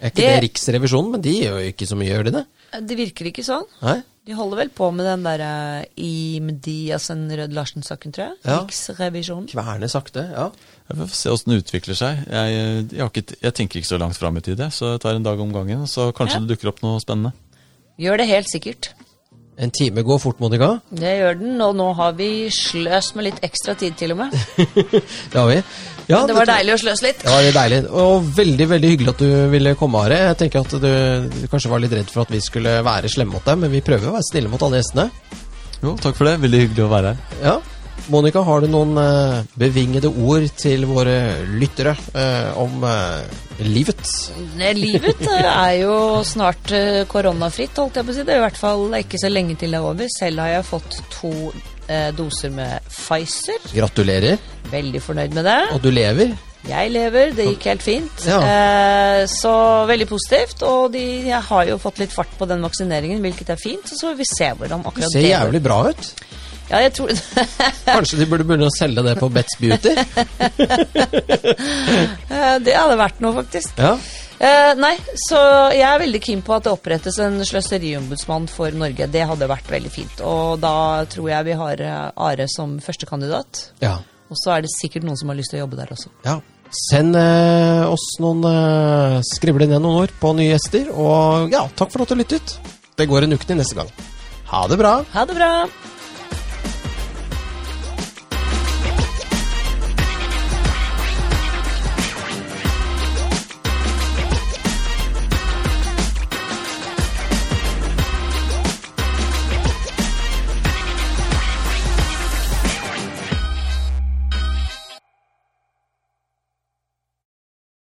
Er ikke det, Det- Riksrevisjonen? Men de gjør jo ikke så mye, gjør de det? Det virker ikke sånn. Nei? De holder vel på med den derre uh, IMDiasen Rød Larsen-saken, tror jeg. Ja. Riksrevisjonen. Kverne sakte, ja. Vi får se åssen det utvikler seg. Jeg, jeg, har ikke, jeg tenker ikke så langt fram i tid, jeg, så jeg tar en dag om gangen. Så kanskje Ja. det dukker opp noe spennende. Gjør det helt sikkert. En time går fort, Monica. Det gjør den, og nå har vi sløst med litt ekstra tid til og med. [LAUGHS] Det har vi. Ja, Det var deilig å sløse litt. Det var deilig. Og veldig veldig hyggelig at du ville komme, Are. Jeg tenker at du, du kanskje var litt redd for at vi skulle være slemme mot deg, men vi prøver å være snille mot alle gjestene. Jo, takk for det. Veldig hyggelig å være her. Ja, Monica, har du noen eh, bevingede ord til våre lyttere eh, om eh, livet? Ne, Livet eh, er jo snart eh, koronafritt, holdt jeg på å si. Det er i hvert fall ikke så lenge til det er over. Selv har jeg fått to doser med Pfizer. Gratulerer. Veldig fornøyd med det. Og du lever. Jeg lever, det gikk helt fint. Ja. Eh, så veldig positivt. Og de, jeg har jo fått litt fart på den vaksineringen, hvilket er fint. Så får vi se hvordan akkurat ser det ser jævlig bra ut. Ja, jeg tror [LAUGHS] Kanskje de burde begynne å selge det på Bet's Beauty? [LAUGHS] Eh, Det hadde vært noe, faktisk. Ja. Eh, nei, så jeg er veldig keen på at det opprettes en sløseriombudsmann for Norge. Det hadde vært veldig fint. Og da tror jeg vi har eh, Are som førstekandidat. ja. Og så er det sikkert noen som har lyst til å jobbe der også. ja. Send eh, oss noen eh, Skrivle ned noen ord på nye gjester. Og ja, takk for at du lyttet. Det går en uke til neste gang. Ha det bra. Ha det bra!